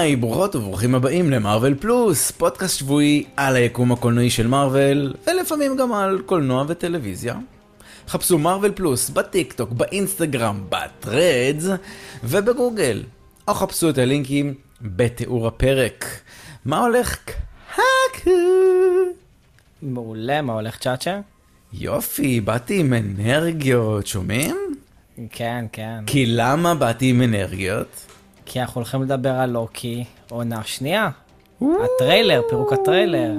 היי, ברוכות וברוכים הבאים למרוויל פלוס, פודקאסט שבועי על היקום הקולנועי של מרוויל, ולפעמים גם על קולנוע וטלוויזיה. חפשו מרוויל פלוס בטיק טוק, באינסטגרם, בטרדס ובגוגל, או חפשו את הלינקים בתיאור הפרק. מה הולך קקו? מעולה, מה הולך צ'אצ'ה? יופי, באתי עם אנרגיות, שומעים? כן, כן. כי למה באתי עם אנרגיות? כי אנחנו הולכים לדבר על לוקי, עונה שנייה. הטריילר, פירוק הטריילר.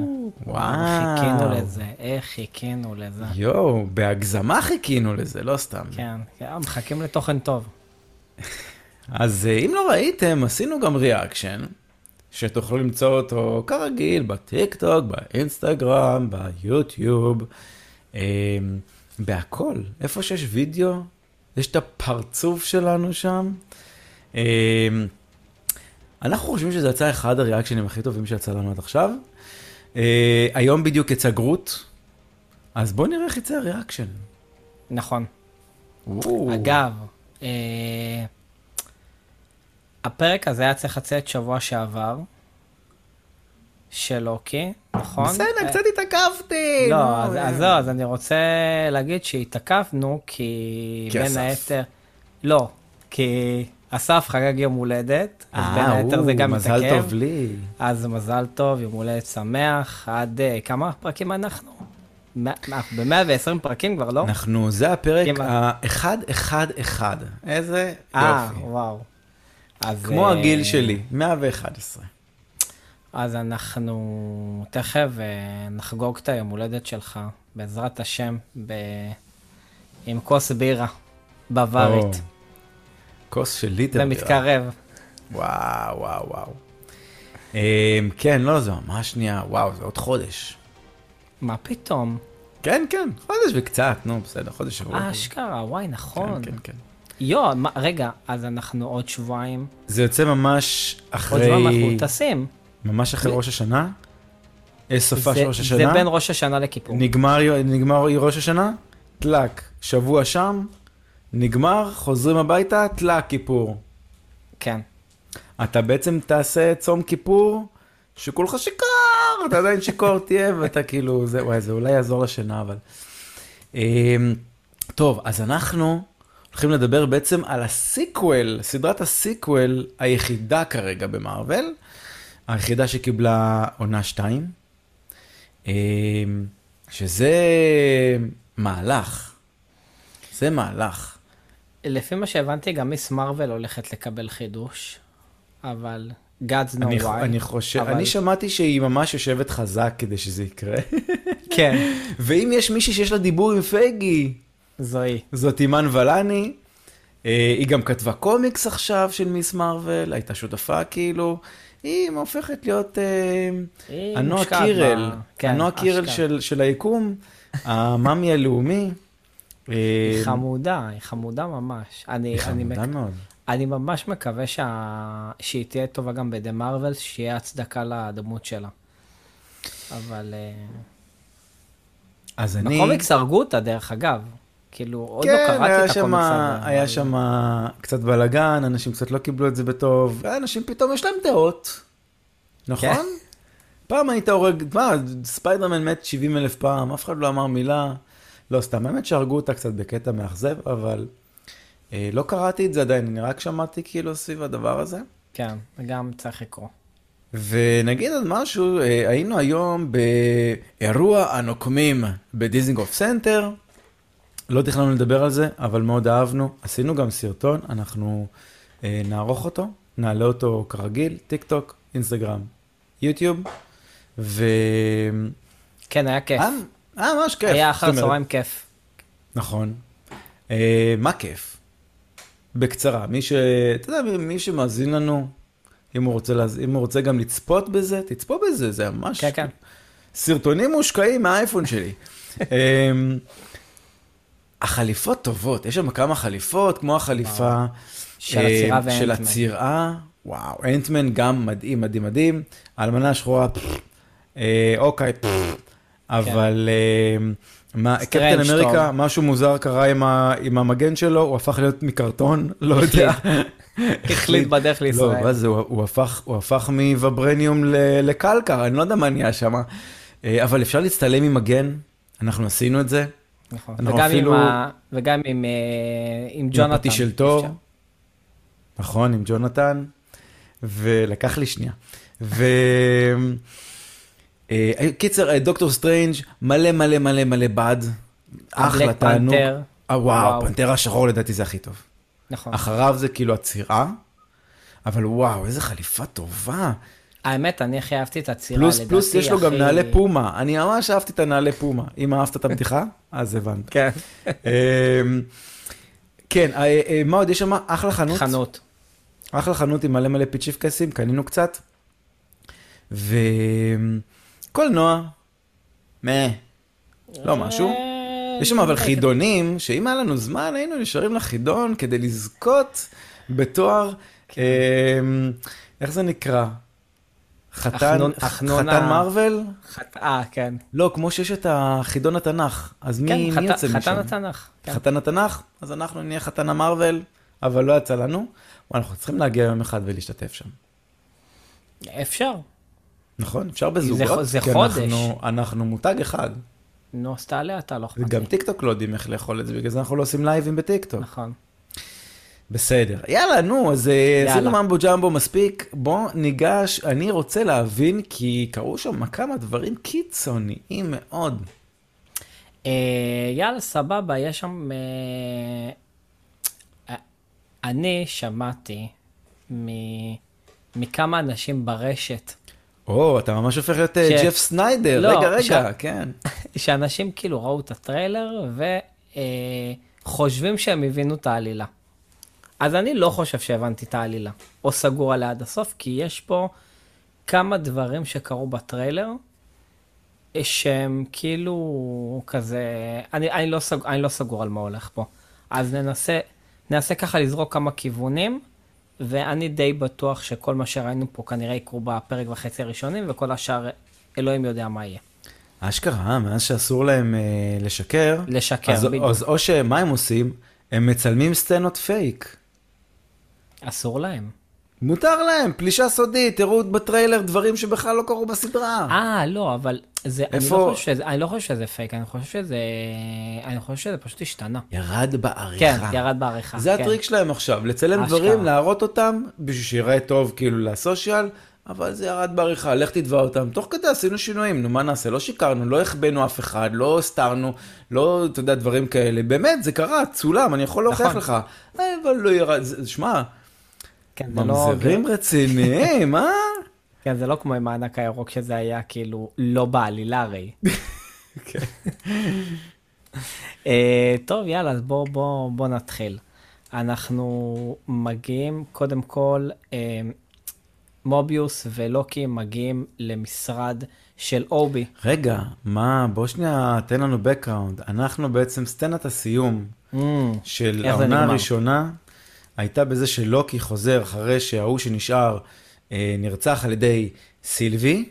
וואו. חיכינו לזה, איך חיכינו לזה. יואו, בהגזמה חיכינו לזה, לא סתם. כן, כן, מחכים לתוכן טוב. אז אה, אם לא ראיתם, עשינו גם reaction, שתוכלו למצוא אותו כרגיל בטיק טוק, באינסטגרם, ביוטיוב, אה, בהכל. איפה שיש וידאו, יש את הפרצוף שלנו שם. אה, אנחנו חושבים שזה יצא אחד הריאקשנים הכי טובים שיצא לנו עד עכשיו. אה, היום בדיוק יצא גרוט, אז בואו נראה איך יצא הריאקשן. נכון. אגב, אה, הפרק הזה היה צריך לצאת שבוע שעבר, של לוקי, נכון? בסדר, אה, קצת התעכבתי. לא, אז. אז זהו, אז אני רוצה להגיד שהתעכבנו, כי בין. היתר... לא, כי אסף חגג יום הולדת, אז בין אה, היתר זה גם מזל מתעכב. טוב לי. אז מזל טוב, יום הולדת שמח, עד אה, כמה פרקים אנחנו? מאה- אנחנו ב-120 פרקים כבר, לא? אנחנו, זה הפרק כמעט. ה-111. איזה אה, יופי. וואו. אז, כמו אה, הגיל שלי, 111. אז אנחנו תכף אה, נחגוג את היום הולדת שלך, בעזרת השם. עם כוס בירה בווארית. כוס של ליטר. זה בירה. מתקרב. וואו, וואו, וואו. אמ, כן, לא, זה ממש נהיה, וואו, זה עוד חודש. מה פתאום? כן, כן, חודש וקצת, נו, בסדר, חודש שבוע. אה, אשכרה, וואי, נכון. כן, כן, כן. יו, מה- רגע, אז אנחנו עוד שבועיים, זה יוצא ממש עוד שבועיים אחרי, אנחנו טסים. ממש אחרי ראש השנה? יש סופה זה- של ראש זה השנה? בין ראש השנה לכיפור. נגמר, נגמר ראש השנה, טלק, שבוע שם, נגמר, חוזרים הביתה, טלק, כיפור. כן. אתה בעצם תעשה צום כיפור, שכולך שיכור, אתה עדיין שיכור תהיה, ואתה כאילו, זה, וואי, זה אולי יעזור לשינה, אבל... אמ, טוב, אז אנחנו הולכים לדבר בעצם על ה sequel, סדרת ה sequel היחידה כרגע במארוול, היחידה שקיבלה עונה 2, שזה מהלך, זה מהלך. לפי מה שהבנתי, גם מיס מרוויל הולכת לקבל חידוש, אבל God's אני, why. אני חושב, אבל- אני שמעתי שהיא ממש יושבת חזק כדי שזה יקרה. כן, ואם יש מישהי שיש לה דיבור עם פייגי, זוהי. זאת אימן ולני. אה, היא גם כתבה קומיקס עכשיו של מיס מרוויל, הייתה שותפה כאילו. היא הופכת להיות אה, היא הנועה קירל, כן, הנועה קירל של היקום, המאמי הלאומי. היא אה, חמודה, היא חמודה ממש. אני, היא אני, חמודה מק... מאוד. אני ממש מקווה שה... שהיא תהיה טובה גם בדה מרוויל, שיהיה הצדקה לדמות שלה. אבל אה, אז אני... בקומיקס הרגו אותה, דרך אגב. כאילו, עוד לא כן, קראתי היה את הקומיקס הזה. היה אבל- שם קצת בלאגן, אנשים קצת לא קיבלו את זה בטוב, אנשים פתאום יש להם דעות, נכון? כן. פעם היית הורג, מה, ספיידרמן מת 70 אלף פעם, אף אחד לא אמר מילה, לא סתם, האמת שהרגו אותה קצת בקטע מאכזב, אבל אה, לא קראתי את זה עדיין, אני רק שמעתי כאילו סביב הדבר הזה. כן, גם צריך לקרוא. ונגיד עוד משהו, אה, היינו היום באירוע הנוקמים בדיזינגוף סנטר. לא תכננו לדבר על זה, אבל מאוד אהבנו. עשינו גם סרטון, אנחנו אה, נערוך אותו, נעלה אותו כרגיל, טיק טוק, אינסטגרם, יוטיוב. ו... כן, היה כיף. אה, ממש כיף. היה אחר צהריים כיף. נכון. אה, מה כיף? בקצרה, מי ש... אתה יודע, מי שמאזין לנו, אם הוא רוצה, להז... אם הוא רוצה גם לצפות בזה, תצפו בזה, זה ממש... כן, כן. סרטונים מושקעים מהאייפון שלי. אמ, החליפות טובות, יש שם כמה חליפות, כמו החליפה של אה, הצירה של ואנטמן. הצירה, וואו, אנטמן גם מדהים, מדהים, מדהים, האלמנה השחורה, אה, אוקיי, אבל מה, סטרנג' קפטן אמריקה. משהו מוזר קרה עם המגן שלו, הוא הפך להיות מקרטון, לא יודע. החליק בדרך לא, לישראל. הוא הפך- מוויברניום לקלקר, אני לא יודע מה נהיה שם. אה, אבל אפשר להצטלם עם מגן, אנחנו עשינו את זה. נכון. וגם אפילו- עם ה- וגם עם, אה, עם עם ג'ונתן. הפטיש של תור. נכון, עם ג'ונתן, ולקח לי שנייה. ו... אה, קיצר, אה, דוקטור סטרנג' מלא מלא מלא מלא בד. אחלה תענוג. אה, וואו, וואו. פנתר השחור לדעתי זה הכי טוב. נכון. אחריו זה כאילו עצירה, אבל וואו, איזה חליפה טובה. האמת, אני הכי אהבתי את העצירה, פלוס לדעתי. פלוס יש לו גם הכי- נעלי פומה. אני ממש אהבתי את הנעלי פומה. אם אהבת את הבדיחה, אז הבנת. כן. אמ, כן, אה, אה, מה עוד? יש שם אחלה חנות. חנות. אחלה חנות עם מלא מלא פיצ'יפקסים, קנינו קצת. וקולנוע, מה, לא משהו. אה, יש שם אבל חידונים, שאם היה לנו זמן היינו נשארים לחידון כדי לזכות בתואר, כן. אמ, איך זה נקרא? חתן, חתן? חת- אה, כן. לא, כמו שיש את החידון התנ"ך, אז כן, מי, חת- יוצא משם? חתן התנ"ך. כן. חתן התנ"ך, אז אנחנו נהיה חתן המרוויל, אבל לא יצא לנו. אנחנו צריכים להגיע יום אחד ולהשתתף שם. אפשר. נכון? אפשר בזוגות? זה- זה כיף חודש. אנחנו, אנחנו מותג אחד. נו, אז תעלה אתה, לא אכפת לי. וגם טיקטוק לא יודעים איך לאכול את זה, בגלל זה אנחנו לא עושים לייבים בטיקטוק. נכון. בסדר. יאללה, נו, אז אה. עשינו ממבו ג'מבו מספיק. בוא ניגש, אני רוצה להבין, כי קרו שם כמה דברים קיצוניים מאוד. אה, יאללה, סבבה, יש שם... אה, אה, אני שמעתי מ- מכמה אנשים ברשת, או, אתה ממש הופך להיות אה, ש- ג'ף סניידר. לא, רגע, רגע, ש- כן. שאנשים כאילו ראו את הטריילר וחושבים שהם הבינו את העלילה. אז אני לא חושב שהבנתי את העלילה, או סגור עליה עד הסוף, כי יש פה כמה דברים שקרו בטריילר, אה, שהם כאילו כזה, אני, אני, לא, סג, אני לא סגור על מה הולך פה. אז ננסה, ננסה ככה לזרוק כמה כיוונים, ואני די בטוח שכל מה שראינו פה כנראה יקרו בפרק וחצי הראשונים, וכל השאר, אלוהים יודע מה יהיה. אשכרה, מאז שאסור להם אה, לשקר, לשקר, אז, בדיוק. אז או שמה הם עושים? הם מצלמים סצנות פייק. אסור להם. מותר להם, פלישה סודית, תראו בטריילר דברים שבכלל לא קרו בסדרה. אה, לא, אבל זה, אני, איפה- לא חושב שזה, אני לא חושב שזה פייק, אני חושב שזה, אני חושב שזה פשוט השתנה. ירד בעריכה. כן, ירד בעריכה. זה כן. הטריק שלהם עכשיו, לצלם אשכרה. דברים, להראות אותם, בשביל שיראה טוב כאילו לסושיאל, אבל זה ירד בעריכה, לך תתבע אותם. תוך כדי עשינו שינויים, נו מה נעשה? לא שיקרנו, לא החבאנו אף אחד, לא הסתרנו, לא, אתה יודע, דברים כאלה. באמת, זה קרה, צולם, אני יכול להוכיח נכון. לך. אה, אבל לא ירד, שמע, כן, זה לא, ממזרים רציניים, אה? כן, זה לא כמו עם הענק הירוק שזה היה כאילו לא בעלילה הרי. אה, טוב, יאללה, אז בוא, בוא, בוא נתחיל. אנחנו מגיעים, קודם כל, אה, מוביוס ולוקי מגיעים למשרד של אובי. רגע, מה, בוא שנייה, תן לנו background. אנחנו בעצם סצנת הסיום Mm, של העונה? הראשונה, הייתה בזה שלוקי חוזר אחרי שההוא שנשאר אה, נרצח על ידי סילבי.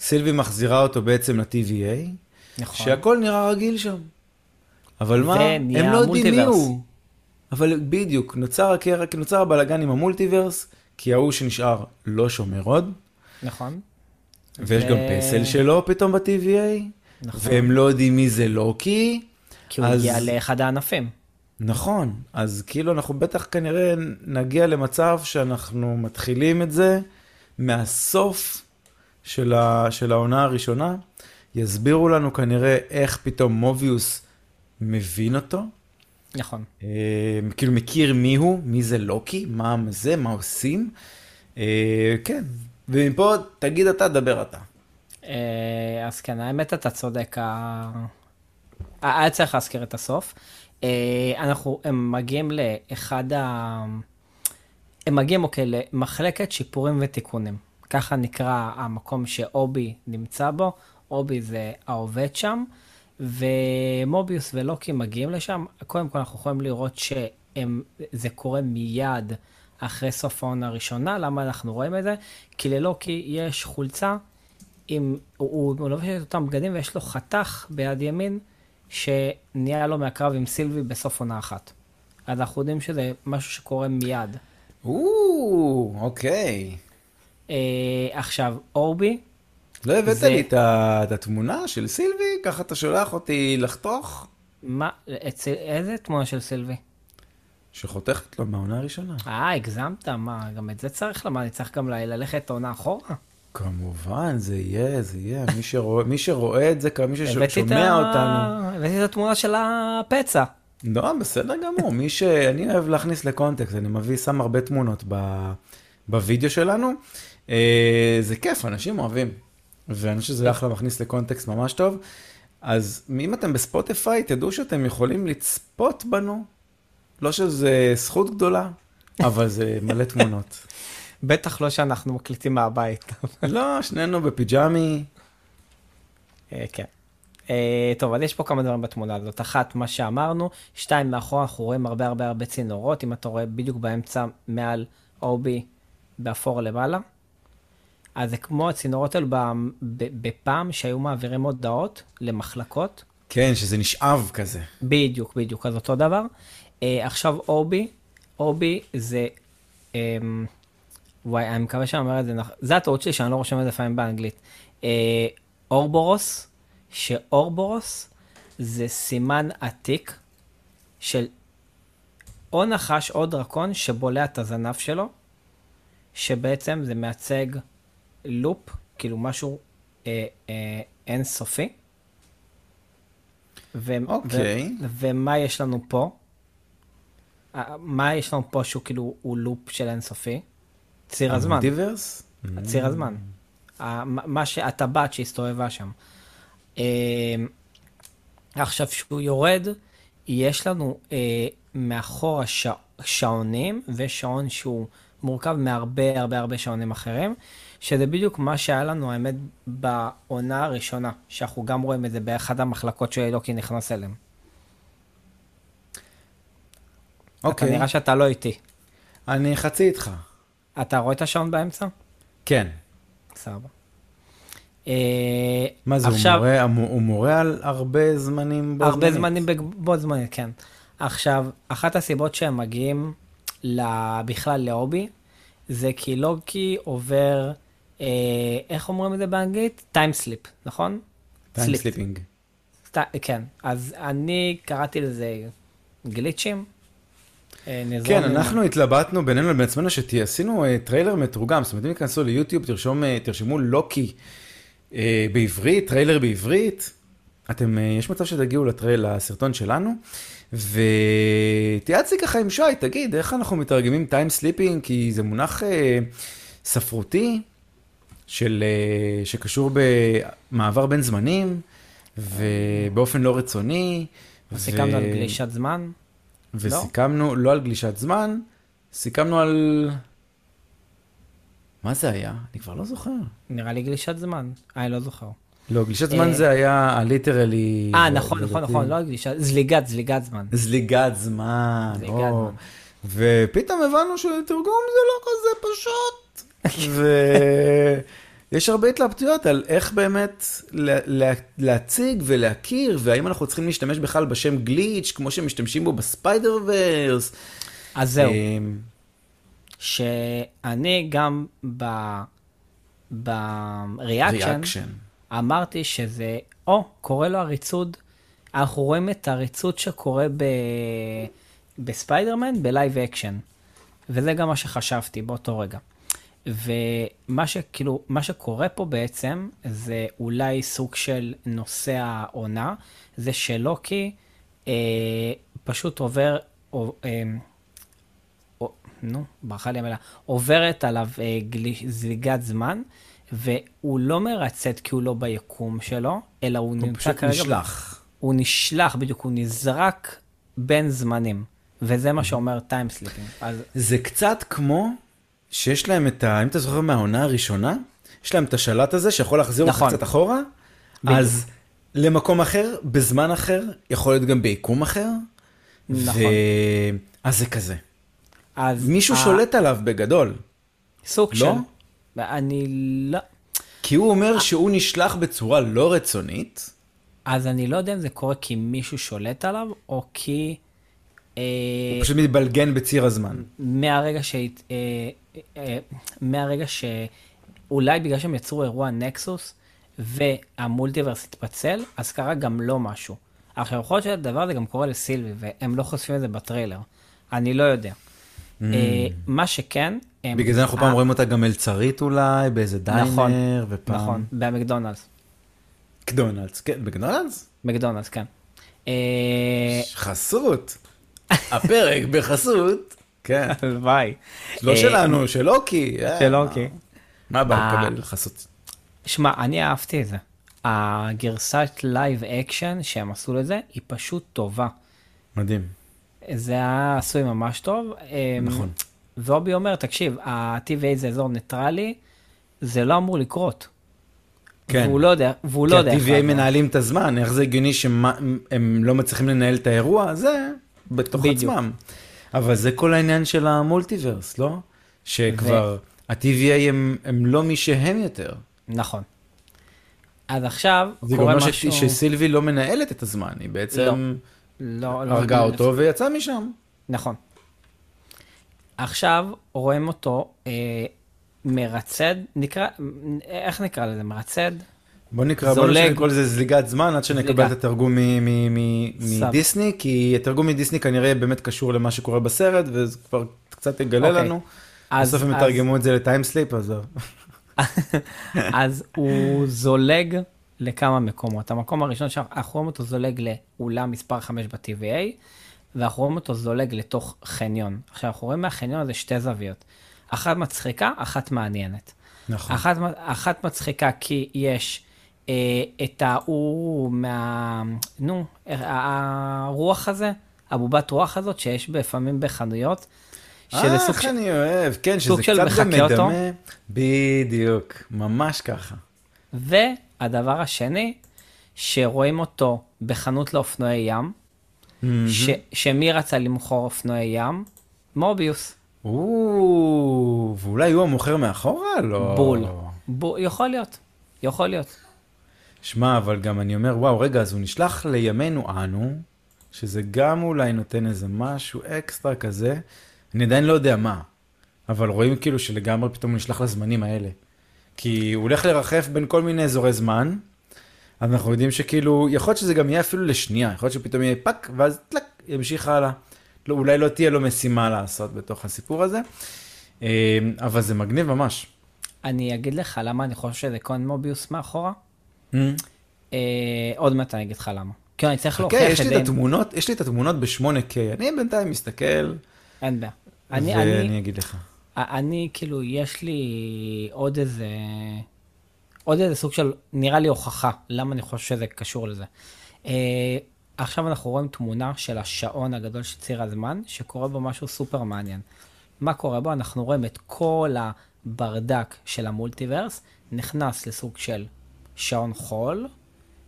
סילבי מחזירה אותו בעצם ל-TVA, נכון. שהכל נראה רגיל שם. אבל מה, הם לא יודעים מי. הוא. אבל בדיוק, נוצר, הקר... נוצר הבלאגן עם המולטיברס, כי ההוא שנשאר לא שומר עוד, נכון. ויש ו- גם פסל שלו פתאום ב-TVA, נכון. והם לא יודעים מי זה לוקי. כי הוא אז- הגיע לאחד הענפים. נכון, אז כאילו אנחנו בטח כנראה נגיע למצב שאנחנו מתחילים את זה מהסוף של, ה, של העונה הראשונה. יסבירו לנו כנראה איך פתאום מוביוס מבין אותו, נכון. אה, כאילו מכיר מי הוא, מי זה לוקי, מה זה, מה עושים. אה, כן, ומפה תגיד אתה, דבר אתה. אה, אז כן, האמת אתה צודק, היה צריך להזכיר את הסוף. אה, אנחנו, הם מגיעים לאחד ה... הם מגיעים, אוקיי, למחלקת שיפורים ותיקונים. ככה נקרא המקום שאובי נמצא בו, אובי זה העובד שם, ומוביוס ולוקי מגיעים לשם. קודם כל אנחנו יכולים לראות שזה קורה מיד אחרי סוף העונה הראשונה. למה אנחנו רואים את זה? כי ללוקי יש חולצה עם, הוא, הוא, לובש את אותם בגדים ויש לו חתך ביד ימין שנהיה לו מהקרב עם סילבי בסוף עונה אחת. אז אנחנו יודעים שזה משהו שקורה מיד. או, אוקיי. אה, עכשיו, אורבי, לא הבאת זה- לי את את התמונה של סילבי? ככה אתה שולח אותי לחתוך? מה, אצל, איזה תמונה של סילבי? שחותכת לו מהעונה הראשונה. אה, הגזמת, מה, גם את זה צריך? למה, אני צריך גם ללכת עונה אחורה? כמובן, זה יהיה, זה יהיה. מי שרואה, מי שרואה את זה, מי ששומע ה- אותנו. הבאתי את התמונה של הפצע. לא, בסדר גמור. מי שאני אוהב להכניס לקונטקסט, אני מביא, שם הרבה תמונות ב, בווידאו שלנו. אה, זה כיף, אנשים אוהבים. ואני חושב שזה אחלה מכניס לקונטקסט ממש טוב. אז אם אתם בספוטיפיי, תדעו שאתם יכולים לצפות בנו. לא שזה זכות גדולה, אבל זה מלא תמונות. בטח לא שאנחנו מקליטים מהבית. לא, שנינו בפיג'מי. אה, כן. אה, טוב, אז יש פה כמה דברים בתמונה הזאת. אחת, מה שאמרנו, שתיים, מאחורה אנחנו רואים הרבה הרבה הרבה צינורות, אם אתה רואה בדיוק באמצע, מעל אובי, באפור למעלה. אז זה כמו הצינורות האלו בפעם שהיו מעבירים הודעות למחלקות. כן, שזה נשאב כזה. בדיוק, בדיוק, אז אותו דבר. אה, עכשיו אורבי, אורבי זה, אה, וואי, אני מקווה שאני אומר את זה נכון, זה הטעות שלי שאני לא רושם את זה לפעמים באנגלית. אה, אורבורוס, שאורבורוס זה סימן עתיק של או נחש או דרקון שבולע את הזנב שלו, שבעצם זה מייצג לופ, כאילו משהו אה, אה, אינסופי. ו- אוקיי. ו- ומה יש לנו פה? אה, מה יש לנו פה שהוא כאילו, הוא לופ של אינסופי? ציר הזמן. המולטיברס? ציר הזמן. ה- מה מה ש... הטבעת שהסתובבה שם. אה, עכשיו, כשהוא יורד, יש לנו אה, מאחורה ש... שעונים, ושעון שהוא מורכב מהרבה הרבה הרבה שעונים אחרים, שזה בדיוק מה שהיה לנו, האמת, בעונה הראשונה, שאנחנו גם רואים את זה באחד המחלקות שאלוקי נכנס אליהם. אתה אוקיי, נראה שאתה לא איתי. אני חצי איתך. אתה רואה את השעון באמצע? כן. סבבה. אה, מה זה, עכשיו- הוא, מורה, הוא- מורה על הרבה זמנים בו הרבה זמנית? זמנים בג- בו זמנית, כן. עכשיו, אחת הסיבות שהם מגיעים בכלל להובי, זה כי לוקי עובר, אה, איך אומרים את זה באנגלית? time slip, נכון? time. slipping. כן, אז אני קראתי לזה glitch ים. אה, נזרום כן, אנחנו התלבטנו בינינו לבין עצמנו שעשינו אה, טריילר מתורגם, זאת אומרת, אם תיכנסו ליוטיוב, אה, תרשמו לוקי בעברית, טריילר בעברית, אתם, יש מצב שתגיעו לטרייל, לסרטון שלנו, והתייעצתי ככה עם שי, תגיד, איך אנחנו מתרגמים time slipping, כי זה מונח אה, ספרותי, של, אה, שקשור במעבר בין זמנים, ובאופן לא רצוני. אז סיכמנו על גלישת זמן. וסיכמנו, לא על גלישת זמן, סיכמנו על... מה זה היה? אני כבר לא זוכר. נראה לי גלישת זמן. אה, אני לא זוכר. לא, גלישת זמן אה, זה היה הליטרלי... אה, נכון, נכון, נכון, לא גלישת, זליגת, זליגת זמן. זליגת זמן. או. ופתאום הבנו שתרגום זה לא כזה פשוט. ויש הרבה התלבטויות על איך באמת לה- לה- להציג ולהכיר, והאם אנחנו צריכים להשתמש בכלל בשם glitch, כמו שמשתמשים בו ב Spider-Verse. אז זהו. אמ, שאני גם. ב reaction reaction. אמרתי שזה, או, קורה לו הריצוד, אנחנו רואים את הריצוד שקורה ב... בספיידרמן ב live action. וזה גם מה שחשבתי באותו רגע. ומה שכאילו, מה שקורה פה בעצם, זה אולי סוג של נושא העונה, זה שלוקי אה, פשוט עובר, או, אה, או, נו, ברחה לי המילה, עוברת עליו אה, גלי, זליגת זמן, והוא לא מרצד כי הוא לא ביקום שלו, אלא הוא, הוא נמצא פשוט כרגע... נשלח. הוא נשלח, בדיוק, הוא נזרק בין זמנים. וזה מה שאומר time slipping. אז זה קצת כמו שיש להם את ה... אם אתה זוכר מהעונה הראשונה, יש להם את השלט הזה שיכול להחזיר אותך נכון. קצת אחורה, בדיוק. אז למקום אחר, בזמן אחר, יכול להיות גם ביקום אחר. נכון. ו... אז זה כזה. אז מישהו ה- שולט עליו בגדול, סוג לא? של... אני לא... כי הוא אומר שהוא נשלח בצורה לא רצונית. אז אני לא יודע אם זה קורה כי מישהו שולט עליו, או כי אה, הוא פשוט מתבלגן בציר הזמן. מהרגע אה, מהרגע ש... אולי בגלל שהם יצרו אירוע נקסוס והמולטיברס התפצל, אז קרה גם לא משהו. עכשיו, יכול להיות שהדבר הזה גם קורה לסילבי, והם לא חושפים את זה בטריילר. אני לא יודע. Mm. אה, מה שכן... הם- בגלל זה אנחנו פעם אה, רואים אותה גם מלצרית אולי, באיזה נכון, דיינר, ופעם... נכון, במקדונלדס. מקדונלדס, כן, מקדונלדס? מקדונלדס, כן. אה, חסות. הפרק בחסות. כן. הלוואי. לא אה, שלנו, של לוקי. אה, של לוקי. מה הבא אה, לקבל חסות? שמע, אני אהבתי את זה. הגרסת live action שהם עשו לזה, היא פשוט טובה. מדהים. זה היה עשוי ממש טוב. אמ, נכון. ואו בי אומר, תקשיב, ה-TVA זה אזור ניטרלי, זה לא אמור לקרות. כן. והוא לא יודע, והוא לא יודע. כי ה-TVA. מנהלים את הזמן, איך זה הגיוני שהם לא מצליחים לנהל את האירוע? זה בתוך בדיוק. עצמם. אבל זה כל העניין של המולטיברס, לא? שכבר ה-TVA הם, הם לא מי שהם יותר. נכון. אז עכשיו זה גם קורה לא משהו... שסילבי לא מנהלת את הזמן, היא בעצם לא, לא, הרגה לא- אותו ויצאה משם. נכון. עכשיו רואים אותו אה, מרצד, נקרא, איך נקרא לזה? מרצד? בוא נקרא, בוא זולג. נקרא לזה זליגת זמן עד שנקבל. את התרגום. מדיסני, כי התרגום מדיסני כנראה באמת קשור למה שקורה בסרט, וזה כבר קצת יגלה אוקיי. לנו. אז- בסוף הם יתרגמו את זה לטיימסליפ, אז. אז הוא זולג לכמה מקומות. המקום הראשון שאנחנו רואים אותו זולג לאולם מספר 5 ב-TVA, ואנחנו רואים אותו זולג לתוך חניון. עכשיו, אנחנו רואים מהחניון הזה שתי זוויות. אחת מצחיקה, אחת מעניינת. נכון. אחת, אחת מצחיקה כי יש את ההוא מה... נו, אה, הרוח הזה, הבובת רוח הזאת שיש לפעמים בחנויות. אה, איך. אני אוהב, כן, שזה קצת גם. מדמה. בדיוק, ממש ככה. והדבר השני, שרואים אותו בחנות לאופנועי ים, ש, שמי רצה למכור אופנועי ים? מוביוס. או, ואולי הוא המוכר מאחורה? לא. בול. בול. יכול להיות, יכול להיות. שמע, אבל גם אני אומר, וואו, רגע, אז הוא נשלח לימינו אנו, שזה גם אולי נותן איזה משהו אקסטרה כזה, אני עדיין לא יודע מה, אבל רואים כאילו שלגמרי פתאום הוא נשלח לזמנים האלה. כי הוא הולך לרחף בין כל מיני אזורי זמן, אז אנחנו יודעים שכאילו, יכול להיות שזה גם יהיה אפילו לשנייה, יכול להיות שפתאום יהיה פאק, ואז טלק, ימשיך הלאה. לא, אולי לא תהיה לו משימה לעשות בתוך הסיפור הזה, אה, אבל זה מגניב ממש. אני אגיד לך למה אני חושב שזה כאן מוביוס מאחורה. אה, עוד מעט אני אגיד לך למה. כי אני צריך חכה, להוכיח יש את לי זה. את התמונות, יש לי את התמונות ב-8K, אני בינתיים מסתכל, אין בעיה. אני, ואני אני, אגיד לך. אני, כאילו, יש לי עוד איזה, עוד איזה סוג של, נראה לי הוכחה, למה אני חושב שזה קשור לזה. Uh, עכשיו אנחנו רואים תמונה של השעון הגדול של ציר הזמן, שקורה בו משהו סופר מעניין. מה קורה בו? אנחנו רואים את כל הברדק של המולטיברס, נכנס לסוג של שעון חול,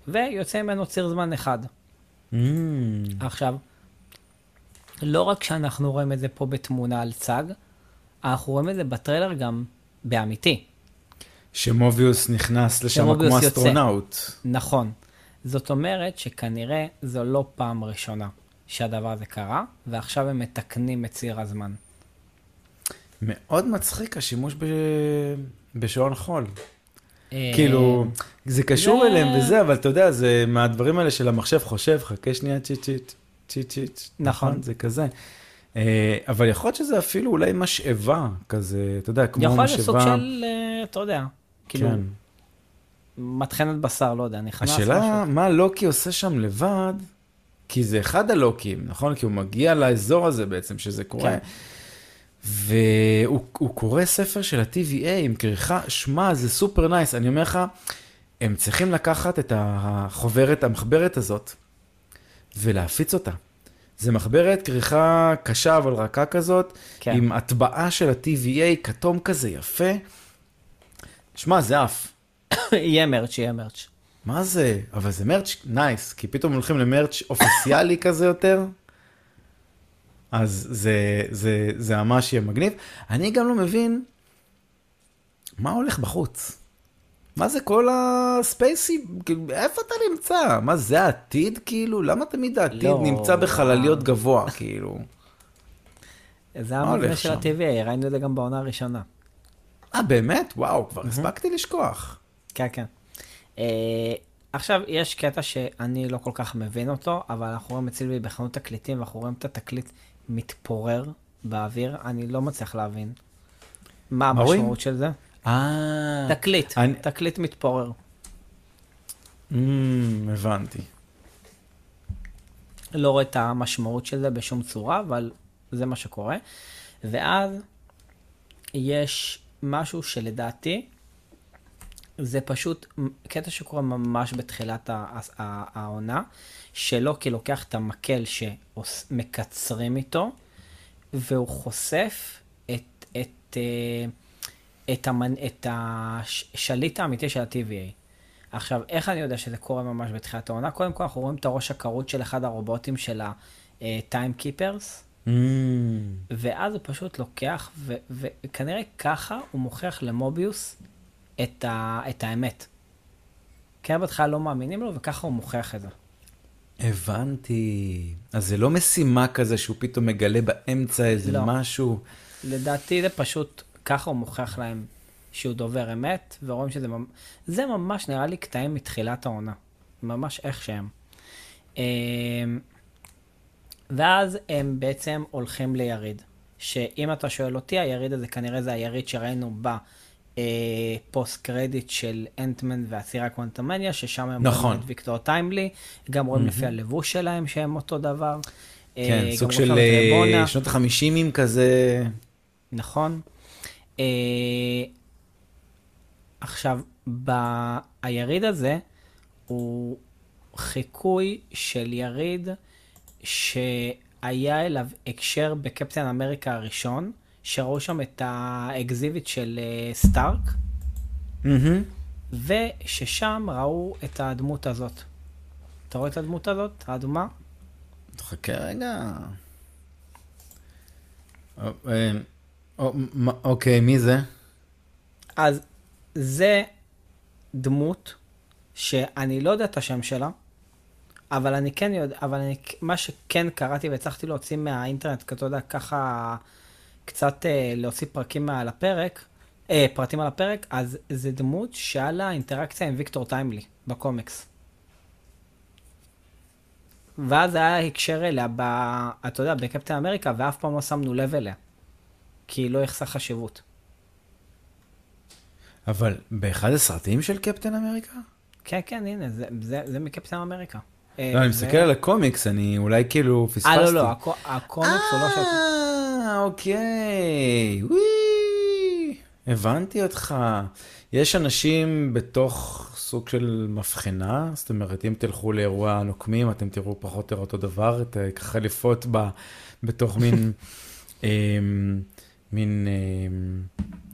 ויוצא ממנו ציר זמן אחד. Mm. עכשיו, לא רק שאנחנו רואים את זה פה בתמונה על צג, אנחנו רואים את זה בטריילר גם באמיתי. שמוביוס נכנס לשם שמוביוס כמו יוצא. אסטרונאוט. נכון. זאת אומרת שכנראה זו לא פעם ראשונה שהדבר הזה קרה, ועכשיו הם מתקנים את ציר הזמן. מאוד מצחיק השימוש ב... בשעון חול. אה, כאילו, זה קשור אליהם וזה, אבל אתה יודע, זה מהדברים האלה של המחשב חושב, חכה שנייה, צ'יק צ'יק, צ'יק צ'יק. נכון. זה כזה. אה, אבל יכול להיות שזה אפילו אולי משאבה כזה, אתה יודע, כמו יכול משאבה. להיות סוג של, אה, אתה יודע, כאילו, כן. מטחנת בשר, לא יודע, נכנס השאלה, משהו. מה לוקי עושה שם לבד? כי זה אחד הלוקים, נכון? כי הוא מגיע לאזור הזה בעצם, שזה קורה. כן. והוא הוא קורא ספר של ה-TVA עם כריכה, שמע, זה super nice. אני אומר לך, הם צריכים לקחת את החוברת, המחברת הזאת, ולהפיץ אותה. זה מחברת כריכה קשה אבל רכה כזאת, כן. עם הטבעה של ה-TVA, כתום כזה יפה. שמע, זה עף. יהיה מרץ', יהיה מרץ'. מה זה? אבל זה מרץ' נייס, כי פתאום הולכים למרץ' אופיציאלי כזה יותר. אז זה, זה, זה ממש יהיה מגניב. אני גם לא מבין מה הולך בחוץ. מה זה כל הספייסי, כאילו, איפה אתה נמצא? מה זה העתיד כאילו? למה תמיד העתיד לא. נמצא בחלליות גבוה כאילו? זה מה המבנה של? ה-TVA, ראינו את זה גם בעונה הראשונה. אה באמת? וואו, כבר הספקתי לשכוח. כן, כן. אה, עכשיו, יש קטע שאני לא כל כך מבין אותו, אבל אנחנו רואים אצלי בחנות תקליטים, ואנחנו רואים את התקליט מתפורר באוויר, אני לא מצליח להבין. מה? המשמעות של זה? אה, תקליט, אני- תקליט מתפורר. אמ, הבנתי. לא רואה את המשמעות של זה בשום צורה, אבל זה מה שקורה. ואז יש משהו שלדעתי, זה פשוט קטע שקורה ממש בתחילת העונה, שלא כי לוקח את המקל שמקצרים איתו, והוא חושף את, את, אה, את, המנ... את השליט האמיתי של ה-TVA. עכשיו, איך אני יודע שזה קורה ממש בתחילת העונה? קודם כל, אנחנו רואים את הראש הכרות של אחד הרובוטים של ה-Time Keepers, אמ, ואז הוא פשוט לוקח, וכנראה ככה הוא מוכיח למוביוס את, ה- את האמת. כן, בהתחלה לא מאמינים לו, וככה הוא מוכיח את זה. הבנתי. אז זה לא משימה כזה שהוא פתאום מגלה באמצע איזה לא. משהו. לדעתי זה פשוט, ככה הוא מוכיח להם שהוא דובר אמת, ורואים שזה ממש, זה ממש נראה לי קטעים מתחילת העונה. ממש איך שהם. אמ, ואז הם בעצם הולכים ליריד. שאם אתה שואל אותי, היריד הזה כנראה זה היריד שראינו בפוסט קרדיט של אנטמן והסירה קוונטמניה, ששם הם נכון. רואים את ויקטור טיימלי, גם רואים לפי הלבוש שלהם שהם אותו דבר. אה, כן, סוג של. אה, שנות החמישימים כזה. נכון. אה, עכשיו, ב- היריד הזה הוא חיקוי של יריד שהיה אליו הקשר בקפטן אמריקה הראשון, שראו שם את האקזיביט של אה, סטארק, מהמם. וששם ראו את הדמות הזאת. אתה רואה את הדמות הזאת, האדומה? חכה רגע. אה, אה, אוקיי, מי זה? אז זה דמות שאני לא יודע את השם שלה, אבל אני כן יודע, אבל אני, מה שכן קראתי והצלחתי להוציא מהאינטרנט, כי אתה יודע, ככה קצת אה, להוציא פרקים על הפרק, אה, פרטים על הפרק, אז זה דמות שהיה לה אינטראקציה עם ויקטור טיימלי בקומיקס. ואז היה הקשר אליה, ב, אתה יודע, בקפטן אמריקה, ואף פעם לא שמנו לב אליה. כי היא לא יחסה חשיבות. אבל באחד הסרטים של קפטן אמריקה? כן, כן, הנה, זה, זה, זה מקפטן אמריקה. אה, לא, אני מסתכל על הקומיקס, אני אולי כאילו פספסתי. אה, לא, לא, הקו- הקומיקס הוא לא של... אה, אוקיי. וואי, הבנתי אותך. יש אנשים בתוך סוג של מבחנה, זאת אומרת, אם תלכו לאירוע הנוקמים, אתם תראו פחות או יותר אותו דבר, את אה, חליפות ב, בתוך מין, אמ, מין, אמ,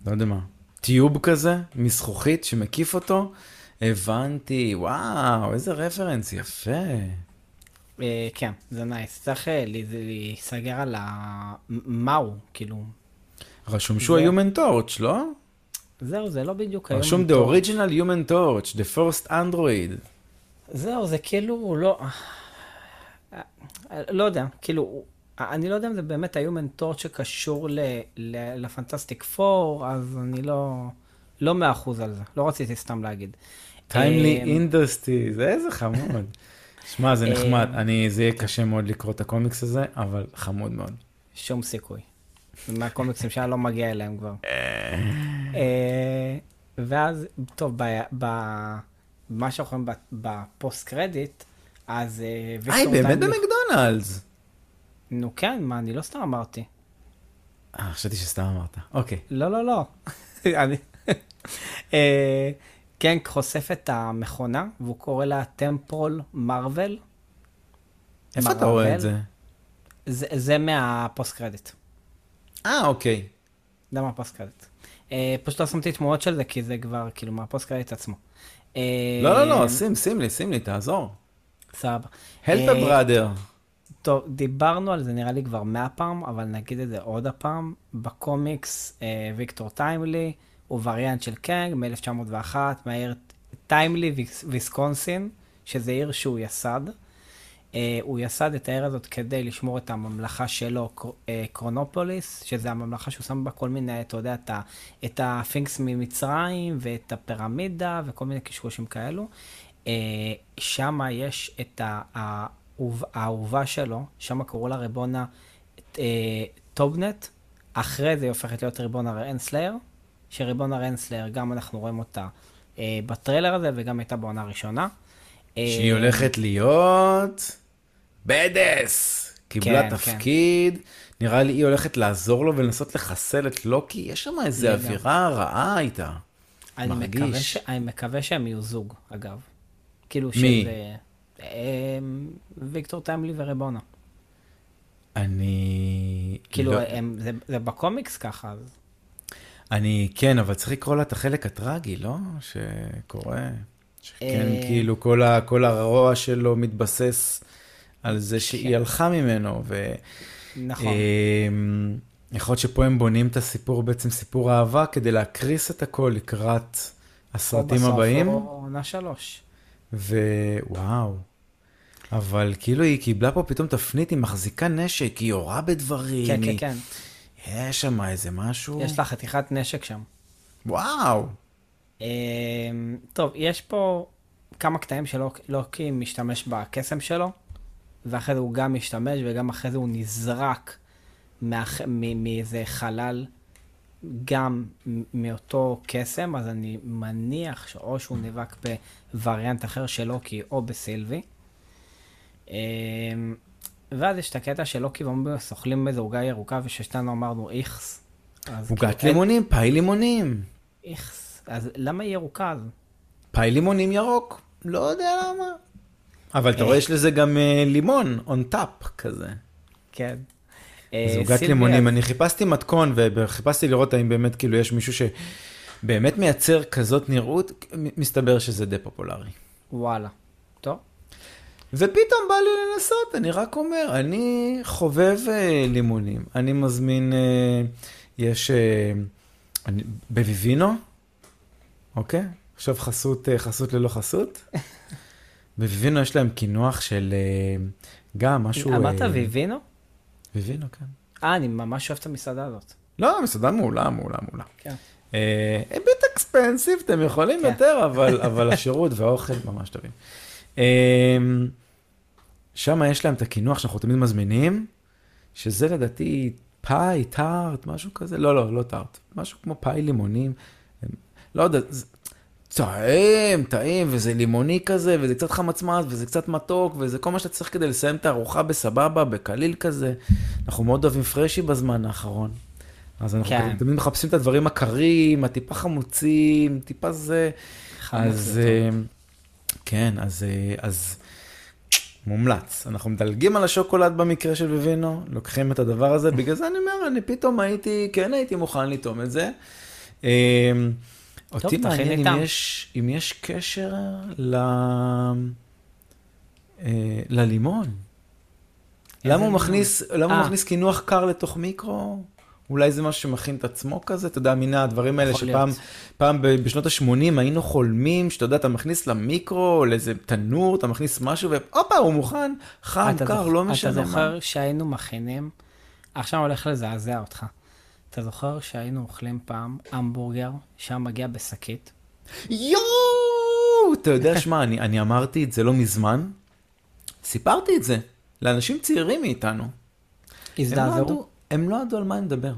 לא יודע מה, טיוב כזה, מזכוכית שמקיף אותו. הבנתי, וואו, איזה רפרנס יפה. אה, כן, זה נייס. צריך אה, להיסגר על ה... מה הוא, כאילו... רשום שהוא ה-Human Torch, לא? זהו, זה לא בדיוק היום. רשום The. Original Human Torch, The First Android. זהו, זה כאילו לא... אה, לא יודע, כאילו, אני לא יודע אם זה באמת ה-Human Torch שקשור לפנטסטיק פור, אז אני לא... לא מאה אחוז על זה, לא רציתי סתם להגיד. Timely אה, Industries, איזה חמוד. שמע, זה אה, נחמד, אני, זה יהיה קשה מאוד לקרוא את הקומיקס הזה, אבל חמוד מאוד. שום סיכוי. מהקומיקסים שאני לא מגיע אליהם כבר. אה, ואז, טוב, ב- ב- מה שאנחנו רואים בפוסט קרדיט, אז אה, היי, באמת במקדונלדס. נו כן, מה, אני לא סתם אמרתי. אה, חשבתי שסתם אמרת. אוקיי. לא, לא, לא. כן, חושף את המכונה, והוא קורא לה temporal marvel. איפה אתה רואה את זה? זה, זה מה post credit. אה, אוקיי. זה מה post credit. אה, פשוט לא שמתי תמונות של זה, כי זה כבר כאילו מה post credit עצמו. אה, לא, לא, לא, שים, שים לי, שים לי, תעזור. סבבה. A אה, brother. טוב, דיברנו על זה נראה לי כבר מאה פעם, אבל נגיד את זה עוד הפעם. בקומיקס, אה, ויקטור טיימלי הוא וריאנט של קנג מ-1901, מהעיר טיימלי, ויסקונסין, שזה עיר שהוא יסד. אה, הוא יסד את העיר הזאת כדי לשמור את הממלכה שלו, אה, קרונופוליס, שזה הממלכה שהוא שם בה כל מיני, אתה יודע, את, הספינקס ממצרים ואת הפירמידה וכל מיני קשקושים כאלו. אה, שם יש את האהובה שלו, שם קראו לה ריבונה טובנט, אחרי זה היא הופכת להיות ריבונה רנסלייר, שריבונה רנסלייר, גם אנחנו רואים אותה אה, בטריילר הזה וגם הייתה בעונה הראשונה. שהיא הולכת להיות badass. קיבלה כן, תפקיד, כן. נראה לי היא הולכת לעזור לו ולנסות לחסל את לוקי, יש שם איזה אווירה רעה איתה. אני מרגיש. מקווה, ש... אני מקווה שהם יהיו זוג, אגב. כאילו מי? שזה... אה, ויקטור טיימלי ורבונה. אני... כאילו, לא... הם, זה, זה בקומיקס ככה, אז... אני, כן, אבל צריך לקרוא לה את החלק הטרגי, לא? שקורה. שכן, אה, כאילו, כל, ה, כל הרוע שלו מתבסס על זה שהיא כן. הלכה ממנו, ו... נכון. אמ, יכול להיות שפה הם בונים את הסיפור, בעצם סיפור אהבה, כדי להקריס את הכל לקראת הסרטים הבאים. או בסוף או עונה שלוש. ווואו. אבל כאילו היא קיבלה פה פתאום תפנית, היא מחזיקה נשק, היא יורה בדברים. כן, היא... כן, כן. יש שם איזה משהו. יש לה חתיכת נשק שם. וואו. אמ, טוב, יש פה כמה קטעים שלוקי משתמש בקסם שלו, ואחרי זה הוא גם משתמש, וגם אחרי זה הוא נזרק מאיזה חלל, גם מאותו קסם, אז אני מניח שאו שהוא נאבק בווריאנט אחר של לוקי או בסילבי. ואז יש את הקטע של לוקי ואומרים, אוכלים באיזה עוגה ירוקה, וששתנו אמרנו איכס. עוגת כאילו, לימונים, פאי לימונים. איכס. אז למה היא ירוקה אז? פאי לימונים ירוק, לא יודע למה. אבל אתה רואה, יש לזה גם אה, לימון, on top כזה. כן. זוגת אה, לימונים. אני חיפשתי מתכון וחיפשתי לראות האם באמת כאילו יש מישהו שבאמת מייצר כזאת נראות, מסתבר שזה די פופולרי. וואלה. טוב. ופתאום בא לי לנסות, אני רק אומר, אני חובב אה, לימונים. אני מזמין, יש, אני, בביבינו, אוקיי? עכשיו חסות, אה, חסות ללא חסות. בוויבינו יש להם קינוח של אה, גם משהו... אמרת אה, ויבינו? ויבינו, כן. אה, אני ממש אוהב את המסעדה הזאת. לא, מסעדה מעולה, מעולה, מעולה. כן. A bit expensive, אתם יכולים כן. יותר, אבל, אבל השירות והאוכל ממש טובים. שם יש להם את הקינוח שאנחנו תמיד מזמינים, שזה לדעתי פאי, טארט, משהו כזה, לא, לא, לא טארט, משהו כמו פאי לימונים. לא יודע, טעים, טעים, וזה לימוני כזה, וזה קצת חמצמץ, וזה קצת מתוק, וזה כל מה שאתה צריך כדי לסיים את הארוחה בסבבה, בקליל כזה. אנחנו מאוד אוהבים פרשי בזמן האחרון. אז אנחנו כן. תמיד מחפשים את הדברים הקרים, הטיפה חמוצים, טיפה זה. אז אה, כן, אז, אה, אז מומלץ. אנחנו מדלגים על השוקולד במקרה של בבינו, לוקחים את הדבר הזה, בגלל זה אני אומר, אני פתאום הייתי, כן הייתי מוכן לטעום את זה. אה, אותי מעניין אם יש, אם יש קשר ל... אה, ללימון. למה הוא מכניס, למה הוא. מכניס קינוח קר לתוך מיקרו? אולי זה משהו שמכין את עצמו כזה, אתה יודע, מן הדברים האלה שפעם פעם בשנות ה-80 היינו חולמים, שאתה יודע, אתה מכניס למיקרו, לאיזה תנור, אתה מכניס משהו, והופה, הוא מוכן, חם, קר, לא משנה מה. אתה זוכר שהיינו מכינים, עכשיו הולך לזעזע אותך. אתה זוכר שהיינו אוכלים פעם המבורגר שהיה מגיע בשקית? יואו! אתה יודע, שמע, אני, אני אמרתי את זה לא מזמן, סיפרתי את זה לאנשים צעירים מאיתנו. הזדעזעו? הם לא ידעו על מה אני מדבר.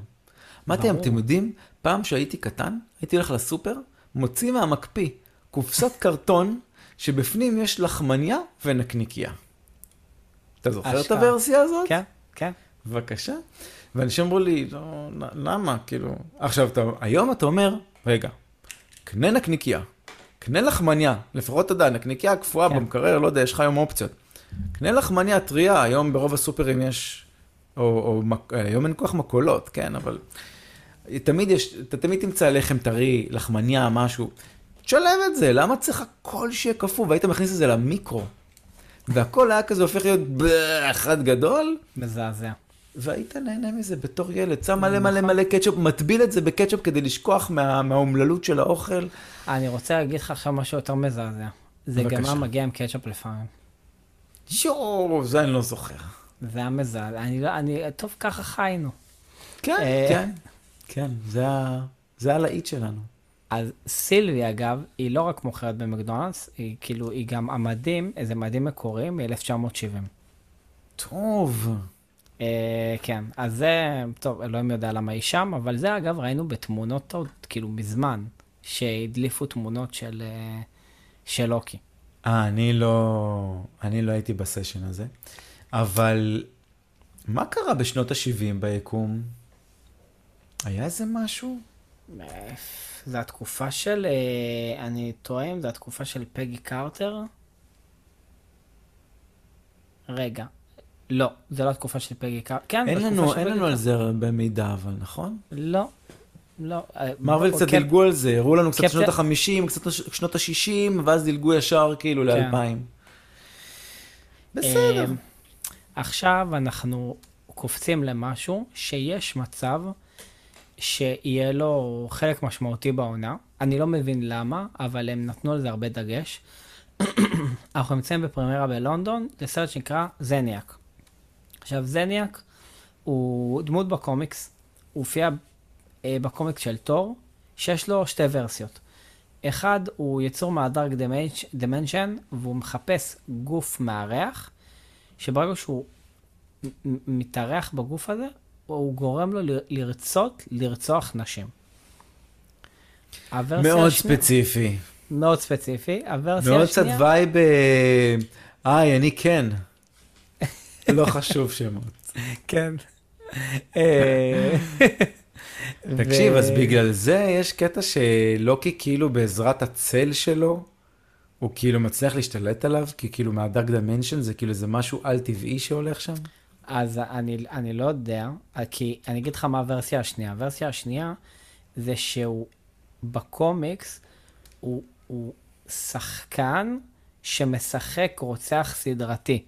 אמרתי להם, אתם יודעים, פעם שהייתי קטן, הייתי הולך לסופר, מוציא מהמקפיא קופסת קרטון, שבפנים יש לחמניה ונקניקיה. אתה זוכר את הוורסיה הזאת? כן, כן. בבקשה. ואנשים אמרו לי, לא, למה? כאילו... עכשיו, אתה, היום אתה אומר, רגע, קנה נקניקייה, קנה לחמניה, לפחות אתה יודע, נקניקייה קפואה כן. במקרר, לא יודע, יש לך היום אופציות. קנה לחמניה טריה, היום ברוב הסופרים יש, או, או היום אין כל כך מקולות, כן, אבל תמיד יש, אתה תמיד תמצא לחם טרי, לחמניה, משהו. תשלב את זה, למה צריך הכל שיהיה קפוא? והיית מכניס את זה למיקרו. והכל היה כזה הופך להיות באחד גדול. מזעזע. והיית נהנה מזה בתור ילד. שם מלא מלא מלא קטשופ, מטביל את זה בקטשופ כדי לשכוח מה, מהאומללות של האוכל. אני רוצה להגיד לך עכשיו משהו יותר מזעזע. זה גם בבקשה. היה מגיע עם קטשופ לפעמים. יואו, זה אני לא זוכר. זה מזעזע. אני לא, אני, טוב, ככה חיינו. כן, אה, כן, כן, זה ה- זה הלהיט שלנו. אז סילבי, אגב, היא לא רק מוכרת במקדונלדס, היא כאילו, היא גם המדים, איזה מדים מקוריים מ-1970. טוב. אה, כן, אז זה, טוב, אלוהים יודע למה היא שם, אבל זה אגב ראינו בתמונות עוד, כאילו מזמן, שהדליפו תמונות של, אה, של לוקי. אה, אני לא, אני לא הייתי בסשן הזה, אבל מה קרה בשנות ה-70 ביקום? היה איזה משהו? אה, זה התקופה של, אה, אני טועה אם זה התקופה של פגי קרטר? רגע, לא, זה לא התקופה של פגי קרטר. כן, אין לנו, אין לנו על. זה הרבה מידע, אבל נכון? לא, לא. אה, מרוויל קצת קפ- דילגו על זה, הראו לנו קצת שנות ה-50, קצת שנות ה-60, ואז דילגו ישר כאילו כן. ל-2000. בסדר. עכשיו אנחנו קופצים למשהו שיש מצב שיהיה לו חלק משמעותי בעונה. אני לא מבין למה, אבל הם נתנו על זה הרבה דגש. אנחנו נמצאים בפרמירה בלונדון לסרט שנקרא זניאק. עכשיו, זניאק הוא דמות בקומיקס, הוא הופיע אה, בקומיקס של תור, שיש לו שתי ורסיות. אחד הוא יצור מהדארק דמנשן, והוא מחפש גוף מארח, שברגע שהוא מתארח בגוף הזה, הוא גורם לו לרצות לרצוח נשים. מאוד השנייה- ספציפי. מאוד ספציפי. הוורסיה מאוד קצת השנייה... vibe, אה, היי, אני כן. לא חשוב שמות. כן. אה, תקשיב, אז בגלל זה יש קטע שלוקי כאילו בעזרת הצל שלו, הוא כאילו מצליח להשתלט עליו, כי כאילו מה dark dimension זה כאילו זה משהו על-טבעי שהולך שם. אז אני, אני לא יודע, כי אני אגיד לך מה הוורסיה השנייה. הוורסיה השנייה זה שהוא בקומיקס, הוא, הוא שחקן שמשחק רוצח סדרתי,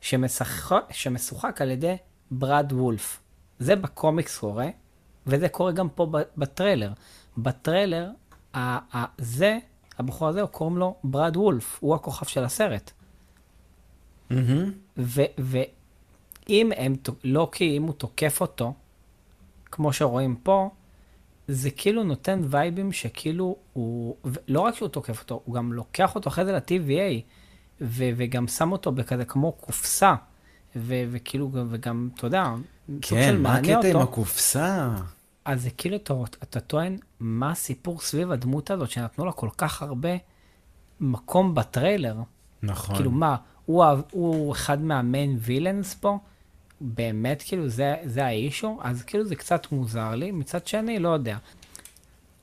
שמשחק, שמשוחק על ידי ברד וולף. זה בקומיקס קורה, וזה קורה גם פה בטריילר. בטריילר, ה- ה- זה, הבחור הזה, קוראים לו ברד וולף, הוא הכוכב של הסרט. ו- ואם הם, ת- לוקי, אם הוא תוקף אותו, כמו שרואים פה, זה כאילו נותן וייבים שכאילו הוא, לא רק שהוא תוקף אותו, הוא גם לוקח אותו אחרי זה ל-TVA, ו- וגם שם אותו בכזה כמו קופסה, ו- וכאילו, וגם, אתה יודע, כן, מה הקטע עם. הקופסה? אז זה כאילו, אתה, אתה טוען, מה הסיפור סביב הדמות הזאת, שנתנו לה כל כך הרבה מקום בטריילר? נכון. כאילו מה, הוא, הוא אחד מהמיין וילאנס פה? באמת, כאילו, זה, זה האישו? אז כאילו זה קצת מוזר לי, מצד שני, לא יודע.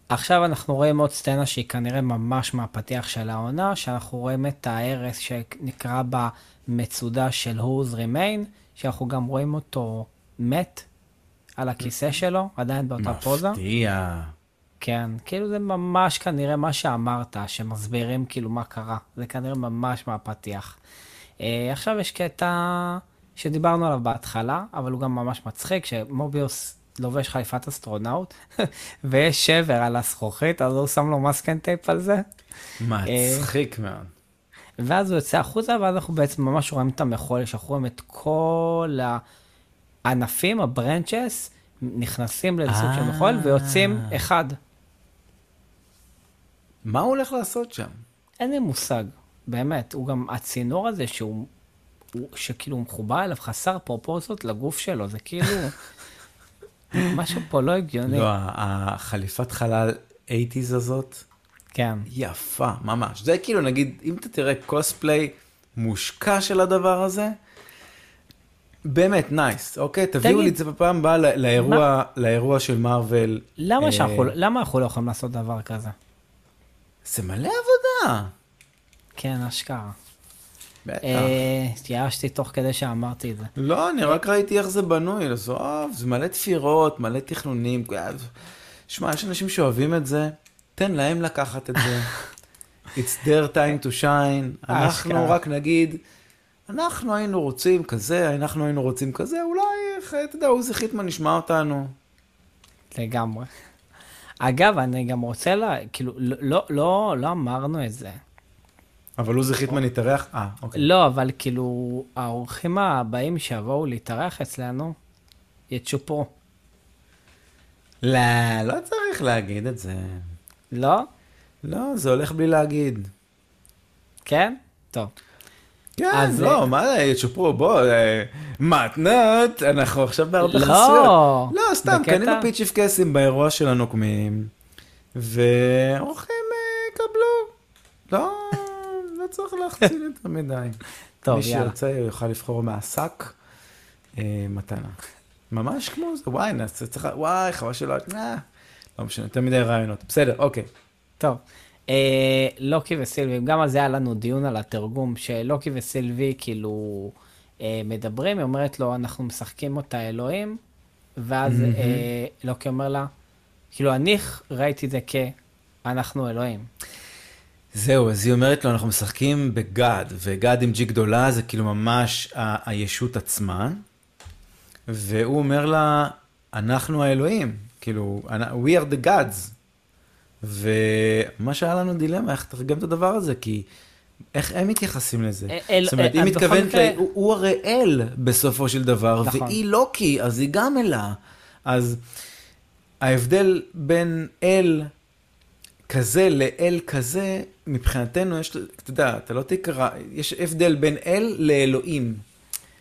עכשיו אנחנו רואים עוד סצנה שהיא כנראה ממש מהפתיח של העונה, שאנחנו רואים את ההרס שנקרא במצודה של Who's Remain, שאנחנו גם רואים אותו מת על הכיסא שלו, עדיין באותה פוזה. מפתיע. כן, כאילו זה ממש כנראה מה שאמרת, שמסבירים כאילו מה קרה. זה כנראה ממש מהפתיח. אה, עכשיו יש קטע שדיברנו עליו בהתחלה, אבל הוא גם ממש מצחיק, שמוביוס לובש חליפת אסטרונאוט, ויש שבר על הזכוכית, אז הוא שם לו masking tape על זה, מצחיק מאוד. ואז הוא יוצא החוצה, ואז אנחנו בעצם ממש רואים את המחול, שאנחנו רואים את כל הענפים, הברנצ'ס, נכנסים לאיזה סוג של אה. מחול, ויוצאים אחד. מה הוא הולך לעשות שם? אין לי מושג, באמת. הוא גם, הצינור הזה שהוא, הוא, שכאילו הוא מחובר אליו חסר פרופורציות לגוף שלו, זה כאילו, משהו פה לא הגיוני. לא, החליפת חלל 80's הזאת, כן. יפה, ממש. זה כאילו, נגיד, אם אתה תראה קוספליי מושקע של הדבר הזה, באמת נייס, אוקיי? תביאו לי את זה בפעם הבאה לא- לאירוע, לאירוע של מארוול. למה, אה, שאנחנו, למה אנחנו לא יכולים לעשות דבר כזה? זה מלא עבודה. כן, אשכרה. בטח. אה, התייאשתי תוך כדי שאמרתי את זה. לא, אני רק ראיתי איך זה בנוי, עזוב, זה מלא תפירות, מלא תכנונים. שמע, יש אנשים שאוהבים את זה, תן להם לקחת את זה. It's their time to shine. אנחנו. רק נגיד, אנחנו היינו רוצים כזה, אנחנו היינו רוצים כזה, אולי, אתה יודע, עוזי חיטמן ישמע אותנו. לגמרי. אגב, אני גם רוצה לה... כאילו, לא, לא, לא, לא אמרנו את זה. אבל עוזי חיטמן יתארח? אה, אוקיי. לא, אבל כאילו, האורחים הבאים שיבואו להתארח אצלנו, יצ'ופרו. לא, לא צריך להגיד את זה. לא? לא, זה הולך בלי להגיד. כן? טוב. כן, לא, מה יצ'ופרו, בוא, אה, מתנות, אנחנו עכשיו בהרבה לא, חסויות. לא, סתם, קנינו פיצ'יפקסים באירוע של הנוקמים, ואורחים אה, יקבלו. לא, לא צריך להחצין יותר מדי. טוב, מי יאללה. שירצה יוכל לבחור מהשק אה, מתנה. ממש כמו זה, וואי, נעשה צריך, וואי, חבל שלא, לא משנה, יותר מדי רעיונות. בסדר, אוקיי. טוב. אה, לוקי וסילבי, גם על זה היה לנו דיון על התרגום, שלוקי וסילבי כאילו אה, מדברים, היא אומרת לו, אנחנו משחקים אותה אלוהים, ואז מהמם. אה, לוקי אומר לה, כאילו, אני ראיתי את זה כ"אנחנו אלוהים". זהו, אז היא אומרת לו, אנחנו משחקים בגד, וגד עם ג'י גדולה זה כאילו ממש ה- הישות עצמה, והוא אומר לה, אנחנו האלוהים, כאילו, we are the gods. ומה שהיה לנו דילמה, איך לתרגם את הדבר הזה, כי איך הם מתייחסים לזה? אה, אל- זאת אומרת, אה, היא בכל מתכוונת, מקרה-. הוא, הוא הרי אל בסופו של דבר, נכון. והיא לוקי, אז היא גם אלה. אז ההבדל בין אל כזה לאל כזה, מבחינתנו יש, אתה יודע, אתה לא תקרא, יש הבדל בין אל לאלוהים.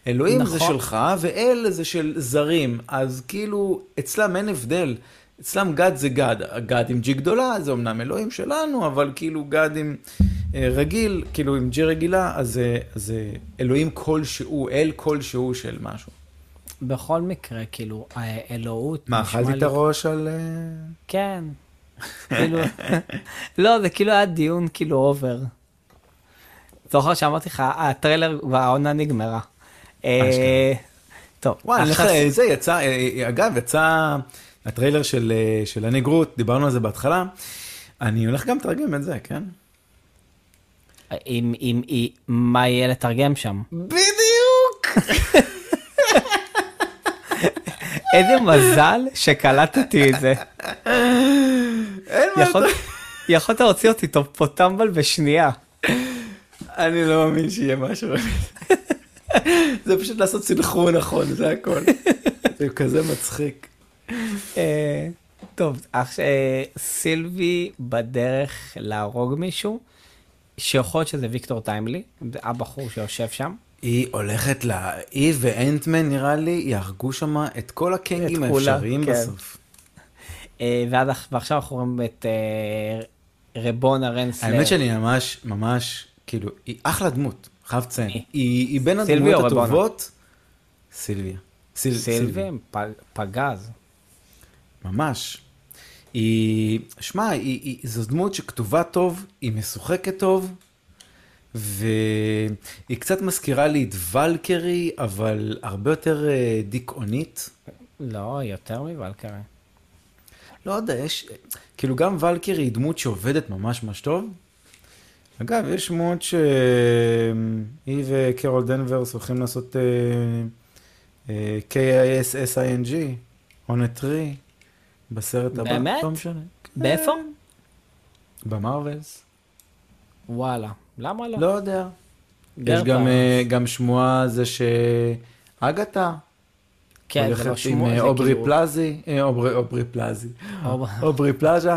אלוהים זה נכון. שלך, ואל זה של זרים, אז כאילו, אצלם אין הבדל. אצלם גד זה גד, גד עם ג'י גדולה, זה אמנם אלוהים שלנו, אבל כאילו גד עם אה, רגיל, כאילו עם ג'י רגילה, אז זה- אלוהים כלשהו, אל כלשהו של משהו. בכל מקרה, כאילו, האלוהות מה, נשמע אכלתי את הראש על... אה, כן. כאילו, לא, זה כאילו היה דיון כאילו אובר. זוכר שאמרתי לך, הטריילר והעונה נגמרה. אה, טוב, וואי, זה יצא, אה, אה, אגב, יצא הטריילר של, אה, של הנגרות, דיברנו על זה בהתחלה. אני הולך גם לתרגם את זה, כן? עם, עם, עם, מה יהיה לתרגם שם? בדיוק! איזה מזל שקלטתי את זה. אין מה יכול- אתה... יכולת להוציא אותי טוב פה טמבל בשנייה. אני לא מאמין שיהיה משהו. זה פשוט לעשות סנכרון נכון, זה הכל. זה כזה מצחיק. אה, טוב, אה, סילבי בדרך להרוג מישהו, שיכול להיות שזה ויקטור טיימלי, הבחור שיושב שם. היא הולכת ל... היא ואנטמן, נראה לי, יהרגו שם את כל הקנגים האפשריים כן. בסוף. אה, ועד, עכ- ועכשיו אנחנו רואים את אה, רבונה רנסלר. האמת שאני ממש, ממש, כאילו, היא אחלה דמות, חייב לציין. היא היא בין סילביה רבונה? הטובות. סילביה. סיל- סילבי פ- פגז. ממש. היא, שמע, היא, היא, זו דמות שכתובה טוב, היא משוחקת טוב, והיא קצת מזכירה לי את ולקרי, אבל הרבה יותר אה, דיכאונית. לא, יותר מוולקרי. לא יודע, יש, כאילו גם ולקרי היא דמות שעובדת ממש ממש טוב. אגב, יש שמועות שהיא וקרול דנברס הולכים לעשות אה, אה, K-I-S-S-I-N-G, on a tree, בסרט הבא. באמת? לא משנה. באיפה? במרווילס. וואלה. למה לא? לא יודע. יש. גם, אה, גם שמועה זה שאגתה כן, זה לא עם שמוע, אה, זה אוברי כאילו... פלזי, אה, אוברי, אוברי אוב- אוברי פלאז'ה,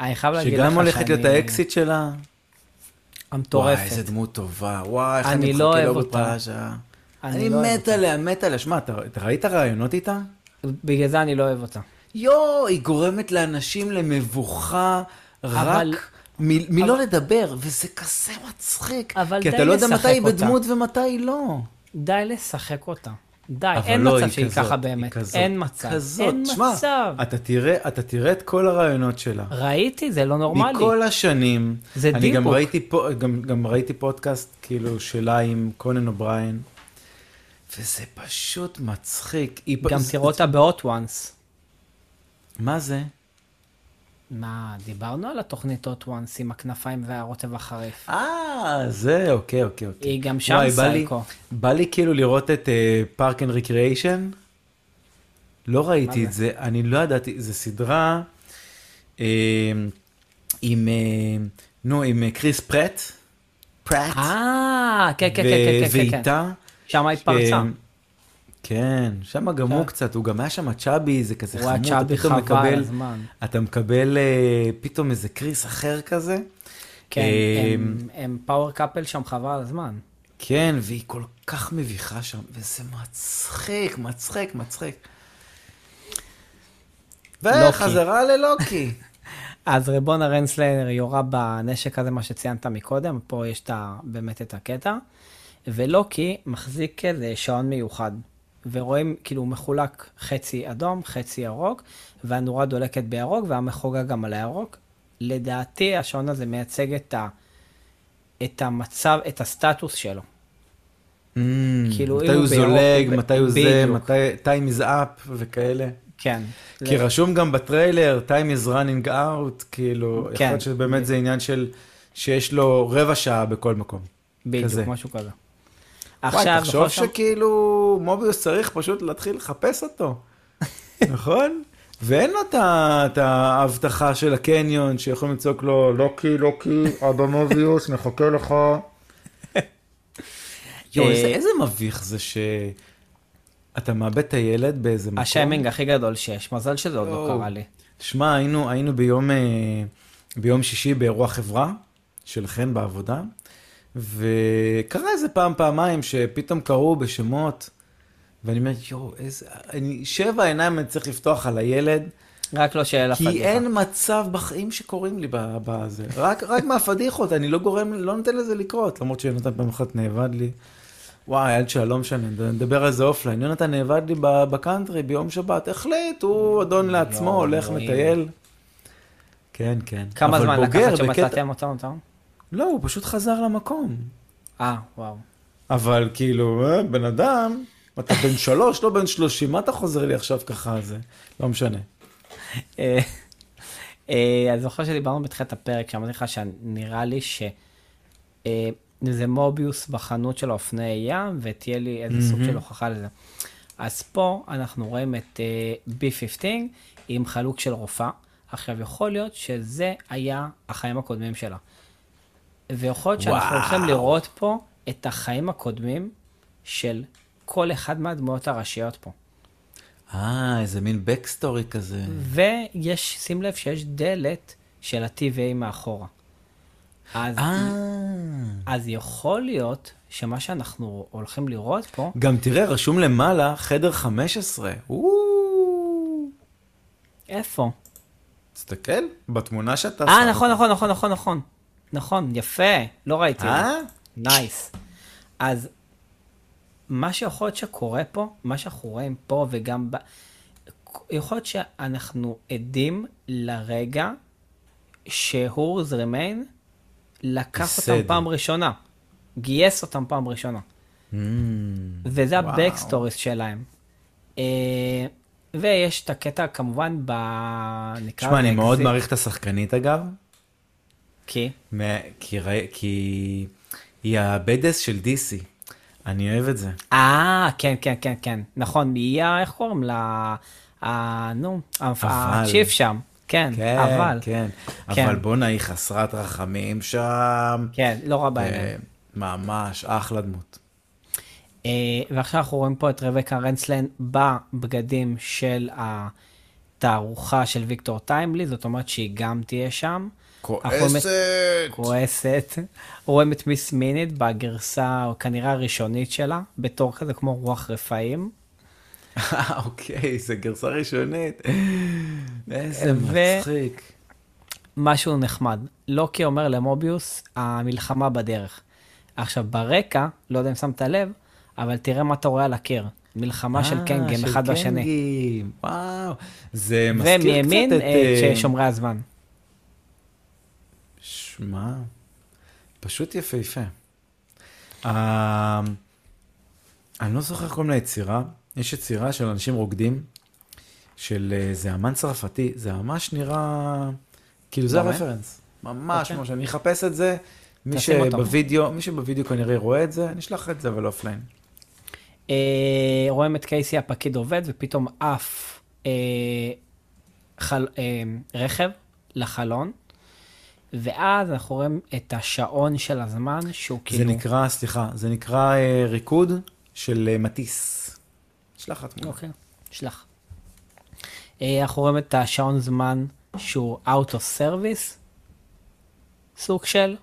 אני חייב להגיד לך שגם שאני... הולכת להיות האקסיט שלה. וואי, המטורפת. איזה דמות טובה, וואי, איך אני אני לא מחכה לאוברי. פלאז'ה. אני אני לא אוהב מת אותה. עליה, מת עליה. שמע, אתה ראית ראיונות איתה? בגלל זה אני לא אוהב אותה. יואו, היא גורמת לאנשים למבוכה אבל- רק מ- מלא לדבר, וזה כזה מצחיק. אבל כי אתה לא יודע מתי היא. בדמות ומתי היא לא. די לשחק אותה. די, אבל אין לא, מצב היא שהיא כזאת, ככה באמת. כזאת, אין מצב. כזאת. אין שמע, מצב. אתה תראה, אתה תראה את כל הרעיונות שלה. ראיתי, זה לא נורמלי. מכל השנים. זה אני גם דיבוק. ראיתי, פה, גם, גם ראיתי פודקאסט כאילו שלה עם קונן אובריין, וזה פשוט מצחיק. פ- גם תראו אותה ב-hot. מה זה? מה, דיברנו על התוכנית הוט וואנס עם הכנפיים והרוטב החריף. אה, זה, אוקיי, אוקיי, אוקיי. היא גם שם וואי, בא לי- סייקו. בא לי כאילו לראות את Park and Recreation. לא ראיתי את זה, אני לא ידעתי, זו סדרה אה, עם, אה, נו, עם קריס פרט. פרט. אה, כן, כן, כן, כן, כן, כן. ואיתה. שם היא פרצה. אה, כן, שם גם הוא קצת, הוא גם היה שם chubby, זה כזה הוא היה חמוד, אתה chubby פתאום חבל מקבל, הזמן. אתה מקבל אה, פתאום איזה קריס אחר כזה. כן, אה, הם- פאוור קאפל שם חבל הזמן. כן, והיא כל כך מביכה שם, וזה מצחיק, מצחיק, מצחיק. וחזרה ללוקי. אז ריבון הרנסלר יורה בנשק הזה, מה שציינת מקודם, פה יש את באמת את הקטע, ולוקי מחזיק איזה שעון מיוחד, ורואים, כאילו מחולק חצי אדום, חצי ירוק, והנורה דולקת בירוק, והמחוגה גם על הירוק. לדעתי השעון הזה מייצג את, ה, את המצב, את הסטטוס שלו. כאילו, מתי הוא הוא זולג, מתי הוא זה. מתי time is up וכאלה. כן. כי ל- רשום גם בטריילר, time is running out, כאילו, יכול כן. להיות שבאמת זה עניין של, שיש לו רבע שעה בכל מקום. בדיוק, כזה. משהו כזה. וואי, עכשיו, תחשוב בכל שם- שכאילו מוביוס צריך פשוט להתחיל לחפש אותו, נכון? ואין לו את ההבטחה של הקניון שיכולים לצעוק לו, לוקי, לוקי, אבא מוביוס, מחכה לך. יואו, איזה- אה, איזה מביך זה שאתה מאבד את הילד באיזה מקום. השיימינג הכי גדול שיש, מזל שזה עוד לא. קרה לי. שמע, היינו, היינו ביום, אה, ביום שישי באירוע חברה של חן בעבודה, וקרה איזה פעם, פעמיים, שפתאום קראו בשמות, ואני אומר, יואו, איזה... אני, שבע עיניים אני צריך לפתוח על הילד, רק לא שאלה כי פדיחה. אין מצב בחיים שקוראים לי בזה. רק, רק מהפדיחות, אני לא גורם, לא נותן לזה לקרות, למרות שיונתן פעם אחת נאבד לי. וואי, הילד שלה לא משנה, נדבר על זה offline. יונתן נאבד לי בקאנטרי ביום שבת, החליט, הוא אדון לעצמו, הולך. מטייל. כן, כן. כמה זמן לקחת שמצאתם אותם? לא, הוא פשוט חזר למקום. אה, וואו. אבל כאילו, אה, בן אדם, אתה בן שלוש, לא בן שלושים, מה אתה חוזר לי עכשיו ככה? זה לא משנה. אה, אה, אני זוכר שדיברנו בתחילת הפרק, שאמרתי לך שנראה לי שזה מוביוס בחנות של האופני ים, ותהיה לי איזה סוג של הוכחה לזה. אז פה אנחנו רואים את אה, B15 עם חלוק של רופאה. עכשיו, יכול להיות שזה היה החיים הקודמים שלה. ויכול להיות שאנחנו. הולכים לראות פה את החיים הקודמים של כל אחד מהדמויות הראשיות פה. אה, איזה מין בקסטורי כזה. ויש, שים לב שיש דלת של ה-TVA מאחורה. אז, אה. אז יכול להיות שמה שאנחנו הולכים לראות פה, גם תראה, רשום למעלה, חדר 15. וואו. איפה? תסתכל, בתמונה שאתה אה, שם. נכון, נכון, נכון, נכון, נכון. נכון, יפה, לא ראיתי. אה? נייס. אז מה שיכול להיות שקורה פה, מה שאנחנו רואים פה וגם ב... יכול להיות שאנחנו עדים לרגע שהורז רמיין לקח ייסד. אותם פעם ראשונה. גייס אותם פעם ראשונה. אממ, וזה. ה backstories שלהם. אה, ויש את הקטע כמובן ב... נקרא תשמע, אני מאוד. מעריך את השחקנית אגב, כי? מה- כי כי היא הבדס של DC. אני אוהב את זה. אה, כן, כן, כן, כן. נכון, היא, ה- איך קוראים לה? ה- נו, הפ- אבל. הצ'יף שם. כן, כן, אבל. כן. כן. אבל בואנה, היא חסרת רחמים שם. כן, לא רע בעיניים. אה, ממש, אחלה דמות. אה, ועכשיו אנחנו רואים פה את רבקה רנסלן בבגדים של התערוכה של ויקטור טיימלי, זאת אומרת שהיא גם תהיה שם. כועסת. כועסת. רואים את מיס מינית בגרסה, כנראה הראשונית שלה, בתור כזה כמו רוח רפאים. אה, אוקיי, זה גרסה ראשונית. איזה מצחיק. משהו נחמד. לוקי אומר למוביוס, המלחמה בדרך. עכשיו, ברקע, לא יודע אם שמת לב, אבל תראה מה אתה רואה על הקיר. מלחמה של אה, קנגים אחד בשני. וואו. זה מזכיר ומימין, קצת את... אה, אה, שומרי הזמן. שמע, פשוט יפהפה. אה, אני לא זוכר קוראים ליצירה, יש יצירה של אנשים רוקדים, של אה, זה אמן צרפתי, זה ממש נראה כאילו זה? ה reference. ממש אוקיי. ממש, אני אחפש את זה. מי. שבווידאו, מי שבווידאו כנראה רואה את זה, אני אשלח את זה אבל offline. אה, רואים את קייסי הפקיד עובד, ופתאום עף אה, חל, אה, רכב לחלון, ואז אנחנו רואים את השעון של הזמן, שהוא זה כאילו... נקרא, סליחה, זה נקרא אה, ריקוד של אה, מטיס. אשלח לך תמונה. אוקיי, שלח. אה, אנחנו רואים את השעון זמן שהוא out of service, סוג של.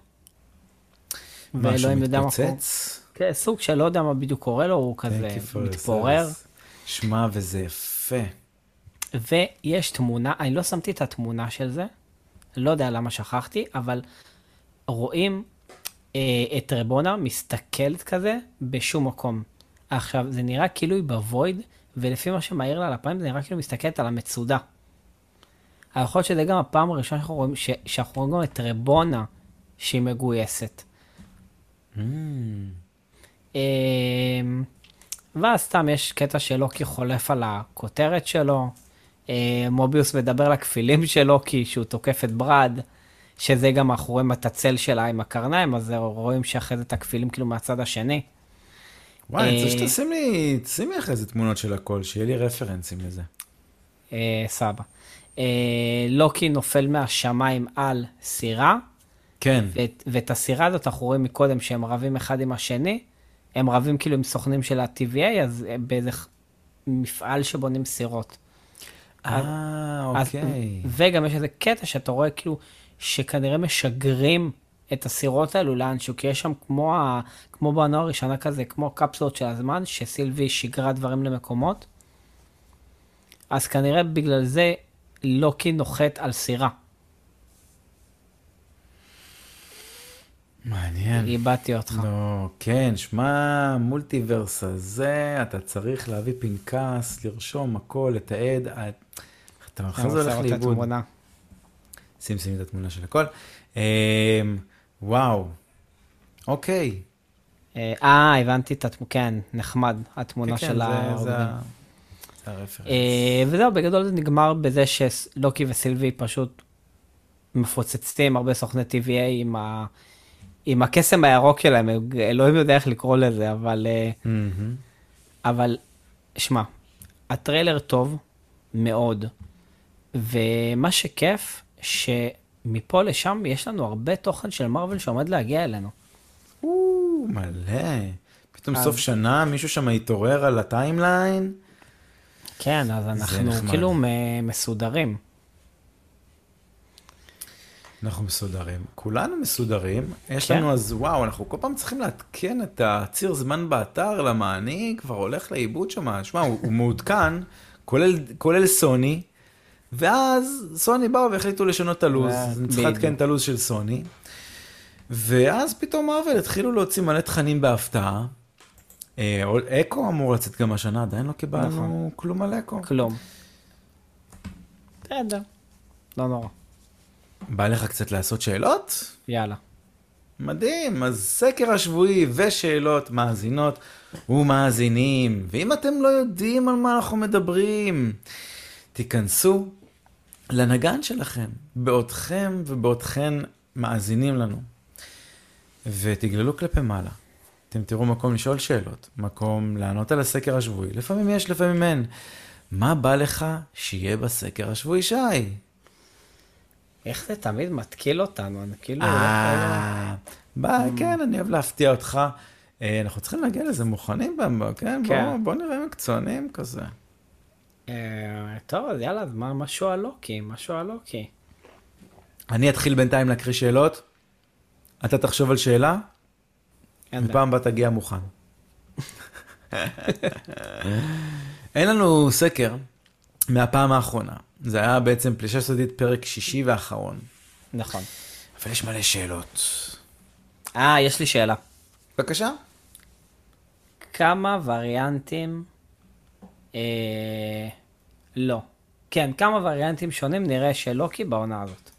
ואלוהים יודע מה קורה. מתפוצץ. כן, סוג של לא יודע מה בדיוק קורה לו, הוא כזה מתפורר. שמע, וזה יפה. ויש תמונה, אני לא שמתי את התמונה של זה, לא יודע למה שכחתי, אבל רואים אה, את רבונה מסתכלת כזה בשום מקום. עכשיו, זה נראה כאילו היא בוויד, ולפי מה שמעיר לה על הפנים, זה נראה כאילו מסתכלת על המצודה. יכול להיות שזה גם הפעם הראשונה שאנחנו רואים, ש, שאנחנו רואים גם את רבונה שהיא מגויסת. Mm. אמ, ואז סתם יש קטע שלוקי חולף על הכותרת שלו, אה, מוביוס מדבר לכפילים של לוקי שהוא תוקף את ברד, שזה גם אנחנו רואים את הצל שלה עם הקרניים, אז רואים שאחרי זה את הכפילים כאילו מהצד השני. וואי, אני רוצה אה, שתשים לי, תשים לי אחרי זה תמונות של הכל, שיהיה לי רפרנסים לזה. אה, סבא. אה, לוקי נופל מהשמיים על סירה, כן, ואת, ואת הסירה הזאת אנחנו רואים מקודם שהם רבים אחד עם השני, הם רבים כאילו עם סוכנים של ה-TVA, אז אה, באיזה מפעל שבונים סירות. אה, אוקיי. וגם יש איזה קטע שאתה רואה כאילו שכנראה משגרים את הסירות האלו לאנשהו, כי יש שם כמו, ה, כמו בעונה הראשונה כזה, כמו קפסולות של הזמן, שסילבי שיגרה דברים למקומות. אז כנראה בגלל זה לוקי נוחת על סירה. מעניין. איבדתי אותך. לא, כן, שמע, מולטיברס הזה, אתה צריך להביא פנקס, לרשום הכל, לתעד, את- אתה אחרי זה אני הולך לאיבוד. שים שים את התמונה של הכל. אמ, וואו, אוקיי. אה, אה, הבנתי את התמונה, כן, נחמד, התמונה כן, של כן, זה-. זה ה- זה. אה, וזהו, בגדול זה נגמר בזה שלוקי וסילבי פשוט מפוצצים הרבה סוכני TVA עם, ה... עם הקסם הירוק שלהם, אלוהים יודע איך לקרוא לזה, אבל, מהמם. אבל, שמע, הטריילר טוב מאוד, ומה שכיף, שמפה לשם יש לנו הרבה תוכן של מארוול שעומד להגיע אלינו. או, מלא. פתאום אז- סוף שנה, מישהו שם התעורר על הטיימליין. כן, אז אנחנו נחמד. כאילו מסודרים. אנחנו מסודרים. כולנו מסודרים. יש כן. לנו אז, וואו, אנחנו כל פעם צריכים לעדכן את הציר זמן באתר, למה אני כבר הולך לאיבוד שם. שמע, הוא, הוא מעודכן, כולל, כולל סוני, ואז סוני באו והחליטו לשנות את הלו"ז. אני צריך. לעדכן את הלו"ז של סוני. ואז פתאום מארוול התחילו להוציא מלא תכנים בהפתעה. אה, אקו אמור לצאת גם השנה, עדיין לא קיבלנו נכון. כלום על אקו. כלום. בסדר, לא נורא. בא לך קצת לעשות שאלות? יאללה. מדהים, אז סקר השבועי ושאלות מאזינות ומאזינים. ואם אתם לא יודעים על מה אנחנו מדברים, תיכנסו לנגן שלכם, בעודכם ובעודכן מאזינים לנו, ותגללו כלפי מעלה. אתם תראו מקום לשאול שאלות, מקום לענות על הסקר השבועי. לפעמים יש, לפעמים אין. מה בא לך שיהיה בסקר השבועי, שי? איך זה תמיד מתקיל אותנו, אני כאילו... אה, בא, כן, אני אוהב להפתיע אותך. אה, אנחנו צריכים להגיע לזה מוכנים, כן? כן. בוא- בוא נראה מקצוענים כזה. אה, טוב, אז יאללה, אז מה משהו על לוקי? משהו על לוקי. אני אתחיל בינתיים להקריא שאלות, אתה תחשוב על שאלה. ופעם הבאה תגיע מוכן. אין לנו סקר מהפעם האחרונה. זה היה בעצם פלישה סודית פרק שישי ואחרון. נכון. אבל יש מלא שאלות. אה, יש לי שאלה. בבקשה. כמה וריאנטים... אה, לא. כן, כמה וריאנטים שונים נראה של לוקי בעונה הזאת.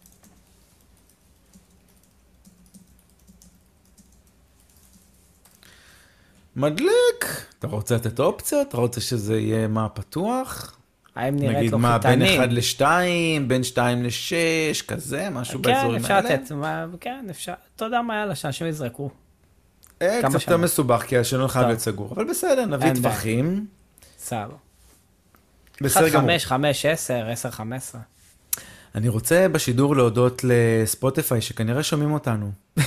מדליק. אתה רוצה לתת אופציות? אתה רוצה שזה יהיה מה פתוח? האם נראית נגיד לו מה, בין חיתנית? 1 ל-2, בין 2 ל-6, כזה, משהו כן, באזורים אפשר האלה? לתת, מה- כן, אפשר, אתה יודע מה יאללה, שאנשים יזרקו. אה, קצת יותר. מסובך, כי השאלון חייב. להיות סגור. אבל בסדר, נביא. טווחים. סבבה. בסדר 1, גמור. 5, 5, 10, 10, 15. אני רוצה בשידור להודות לספוטיפיי, שכנראה שומעים אותנו.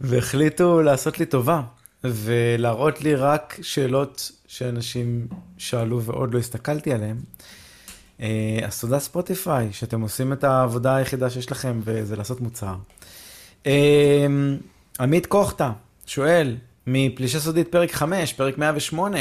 והחליטו לעשות לי טובה, ולהראות לי רק שאלות שאנשים שאלו ועוד לא הסתכלתי עליהן. אה, אז תודה ספוטיפיי, שאתם עושים את העבודה היחידה שיש לכם, וזה לעשות מוצר. אה, עמית קוכטה שואל, מפלישה סודית פרק 5, פרק 108,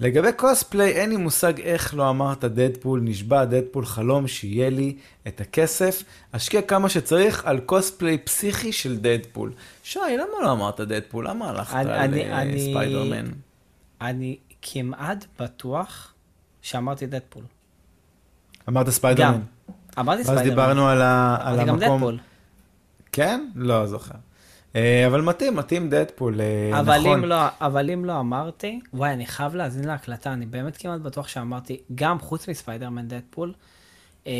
לגבי קוספליי, אין לי מושג איך לא אמרת דדפול, נשבע דדפול חלום שיהיה לי את הכסף, אשקיע כמה שצריך על קוספליי פסיכי של דדפול. שי, למה לא אמרת דדפול? למה הלכת אני- על אה, אני- ספיידרמן? אני כמעט בטוח שאמרתי דדפול. אמרת ספיידרמן. גם. אמרתי ואז ספיידרמן. דיברנו על, ה... על אמרתי גם המקום. דדפול. כן? לא זוכר. אה, אבל מתאים, מתאים דדפול, אה, אבל נכון. אם לא, אבל אם לא אמרתי, וואי, אני חייב להאזין להקלטה, אני באמת כמעט בטוח שאמרתי, גם חוץ מספיידרמן דדפול, אה,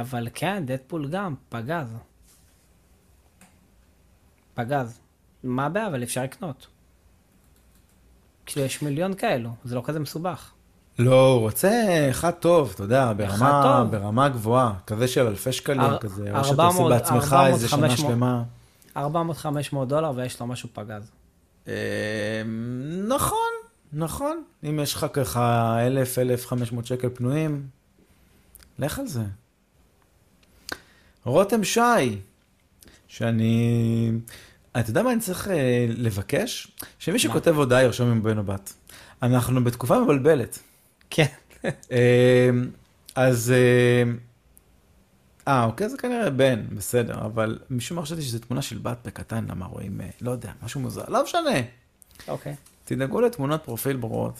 אבל כן, דדפול גם, פגז. פגז. מה הבעיה? אבל אפשר לקנות. כאילו, יש מיליון כאלו, זה לא כזה מסובך. לא, הוא רוצה אחד טוב, אתה יודע, ברמה. ברמה גבוהה, כזה של אלפי שקלים אר- כזה, או שאתה עושה 400, בעצמך 400, איזה שנה 500. שלמה. 400-500 דולר ויש לו משהו פגז. אה, נכון, נכון. אם יש לך ככה 1,000, 1,500 שקל פנויים, לך על זה. רותם שי, שאני... אתה יודע מה אני צריך אה, לבקש? שמי שכותב הודעה ירשום עם בן או בת. אנחנו בתקופה מבלבלת. כן. אה, אז... אה, אה, אוקיי, זה כנראה בן, בסדר, אבל משום מה חשבתי שזו תמונה של בת בקטן, למה רואים, לא יודע, משהו מוזר, לא משנה. אוקיי. תדאגו לתמונות פרופיל ברורות.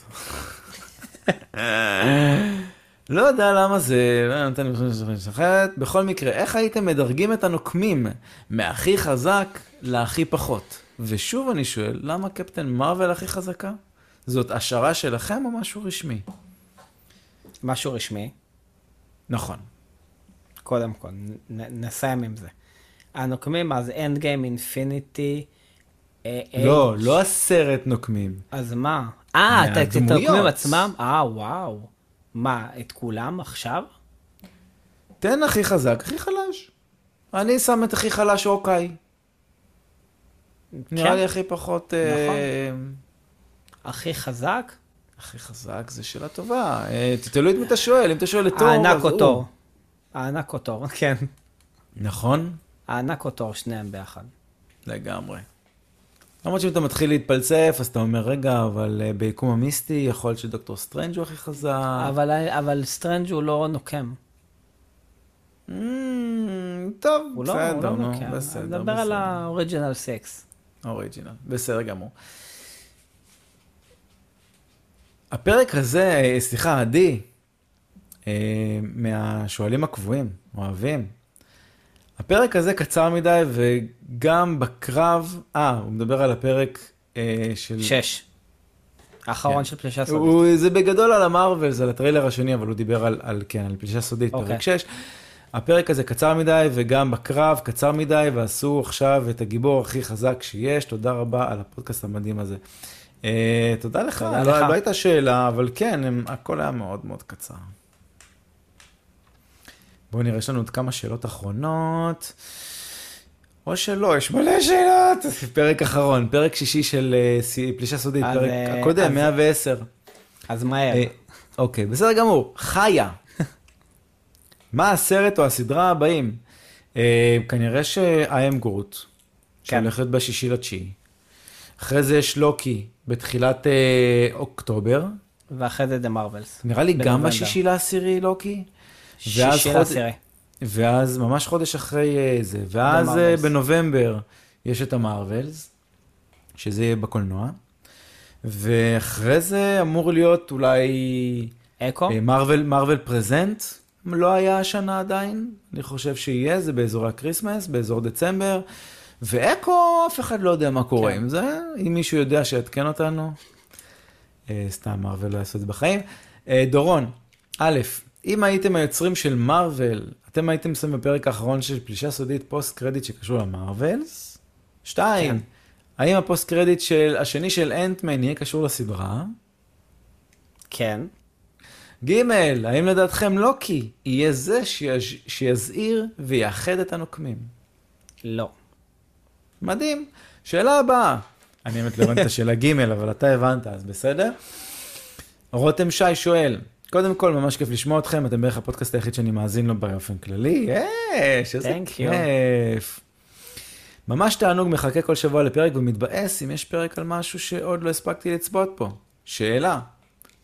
לא יודע למה זה, לא נותן לי לשחט. בכל מקרה, איך הייתם מדרגים את הנוקמים מהכי חזק להכי פחות? ושוב אני שואל, למה קפטן מרוויל הכי חזקה? זאת השערה שלכם או משהו רשמי? משהו רשמי, נכון. קודם כל, נ- נסיים עם זה. הנוקמים, אז Endgame Infinity. לא, לא הסרט נוקמים. אז מה? אה, את-. הנוקמים עצמם? אה, וואו. מה, את כולם עכשיו? תן הכי חזק, הכי חלש. אני שם את הכי חלש אוקיי. נראה כן. לי הכי פחות... אה, הכי חזק? הכי חזק זה שאלה טובה. אה, תלוי את מי אתה שואל, אם אתה שואל את תור, הענק או. תור. הענק או תור, כן. נכון? הענק או תור, שניהם ביחד. לגמרי. למרות שאם אתה מתחיל להתפלסף, אז אתה אומר, רגע, אבל אה, ביקום המיסטי, יכול להיות שדוקטור סטרנג' הוא הכי חזק. אבל, אבל סטרנג' הוא לא נוקם. Mm, טוב, הוא לא, בסדר, הוא לא נו, נוקם. בסדר, אני מדבר על בסדר. האוריג'ינל סקס. אוריג'ינל, בסדר גמור. הפרק הזה, סליחה, עדי, אה, מהשואלים הקבועים, אוהבים. הפרק הזה קצר מדי, וגם בקרב, אה, הוא מדבר על הפרק אה, של... שש. האחרון כן. של פלישה סודית. הוא, זה בגדול על המרוויל, זה על הטריילר השני, אבל הוא דיבר על, על כן, על פלישה סודית, אוקיי. פרק 6. הפרק הזה קצר מדי, וגם בקרב קצר מדי, ועשו עכשיו את הגיבור הכי חזק שיש. תודה רבה על הפודקאסט המדהים הזה. Uh, תודה לך, תודה לא, לך. לא הייתה שאלה, אבל כן, הם, הכל היה מאוד מאוד קצר. בואו נראה, יש לנו עוד כמה שאלות אחרונות. או שלא, יש מלא שאלות. פרק אחרון, פרק שישי של uh, פלישה סודית, פרק אה, הקודם, אז- 110. אז מהר. אוקיי, בסדר גמור. חיה. מה הסרט או הסדרה הבאים? אה, כנראה ש-I am Groot, כן. שהולכת בשישי לתשיעי. אחרי זה יש לוקי בתחילת אה, אוקטובר. ואחרי זה The Marvels. נראה לי גם. בשישי לעשירי לוקי. שישי לעשירי. ואז ממש חודש אחרי אה, זה. ואז ה Marvels. בנובמבר יש את ה Marvels, שזה יהיה בקולנוע. ואחרי זה אמור להיות אולי... אקו? Marvel present לא היה השנה עדיין, אני חושב שיהיה, זה באזורי ה Christmas, באזור דצמבר, ואקו, אף אחד לא יודע מה קורה כן. עם זה, אם מישהו יודע שיעדכן אותנו, אה, סתם מארוול לא יעשו את זה בחיים. אה, דורון, א', אם הייתם היוצרים של מארוול, אתם הייתם שמים בפרק האחרון של פלישה סודית post credit שקשור ל Marvels? שתיים, כן. האם ה post credit של השני של אנטמן יהיה קשור לסדרה? כן. ג', האם לדעתכם לוקי יהיה זה שיז... שיזהיר ויאחד את הנוקמים? לא. מדהים. שאלה הבאה. אני באמת לא הבנתי את השאלה ג', אבל אתה הבנת, אז בסדר. רותם שי שואל, קודם כל, ממש כיף לשמוע אתכם, אתם בערך הפודקאסט היחיד שאני מאזין לו באופן כללי. יש, איזה. כיף. ממש תענוג מחכה כל שבוע לפרק ומתבאס אם יש פרק על משהו שעוד לא הספקתי לצפות פה. שאלה,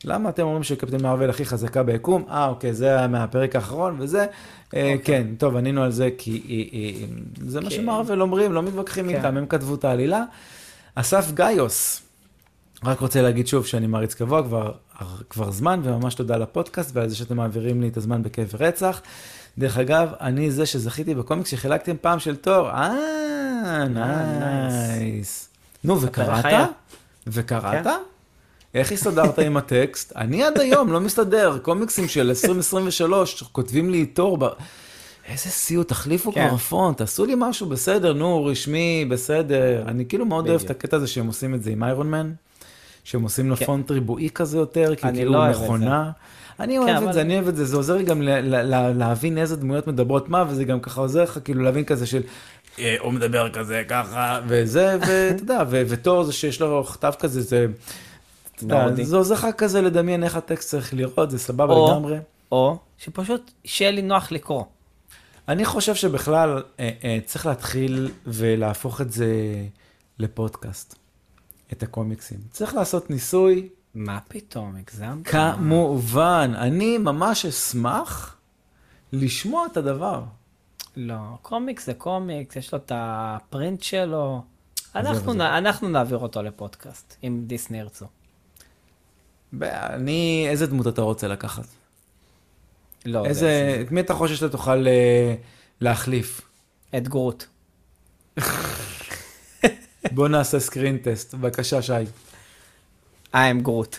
למה אתם אומרים שקפטן מארוול הכי חזקה ביקום? אה, אוקיי, זה היה מהפרק האחרון וזה. אה, כן, טוב, ענינו על זה כי אה, אה, זה מה כן. שמארוול אומרים, לא מתווכחים כן. איתם, הם כתבו את העלילה. אסף גאיוס, רק רוצה להגיד שוב שאני מעריץ קבוע כבר, כבר זמן, וממש תודה לפודקאסט ועל זה שאתם מעבירים לי את הזמן בכיף ורצח. דרך אגב, אני זה שזכיתי בקומיקס שחילקתם פעם של תור. אה, nice. נו, וקראת? וקראת? כן. איך הסתדרת עם הטקסט? אני עד היום לא מסתדר, קומיקסים של 2023, כותבים לי תור. איזה סיוט, תחליפו כן. כבר פונט, תעשו לי משהו בסדר, נו, רשמי, בסדר. אני כאילו מאוד אוהב את בדיוק. הקטע הזה שהם עושים את זה עם איירון מן, שהם עושים לו כן. פונט ריבועי כזה יותר, כי כאילו לא. מכונה. אני אוהב את אבל- זה, אני אוהב את זה, זה עוזר לי גם ל- ל- ל- להבין איזה דמויות מדברות מה, וזה גם ככה עוזר לך כאילו להבין כזה של, אה, הוא מדבר כזה ככה, וזה, ואתה יודע, ותור זה שיש לו כתב כזה, זה, זה עוזר לך כזה לדמיין איך הטקסט צריך לראות, זה סבבה או- לגמרי. או שפשוט שיהיה לי נוח לקרוא. אני חושב שבכלל אה, אה, צריך להתחיל ולהפוך את זה לפודקאסט, את הקומיקסים. צריך לעשות ניסוי, מה פתאום, הגזמת? כמובן, אני ממש אשמח לשמוע את הדבר. לא, קומיקס זה קומיקס, יש לו את הפרינט שלו. אנחנו, עזוב. נ- אנחנו נעביר אותו לפודקאסט, אם דיסני ירצו. אני, איזה דמות אתה רוצה לקחת? לא, איזה, את מי אתה חושב שאתה תוכל אה, להחליף? את גרוט. בוא נעשה סקרין טסט, בבקשה שי. I am גרוט.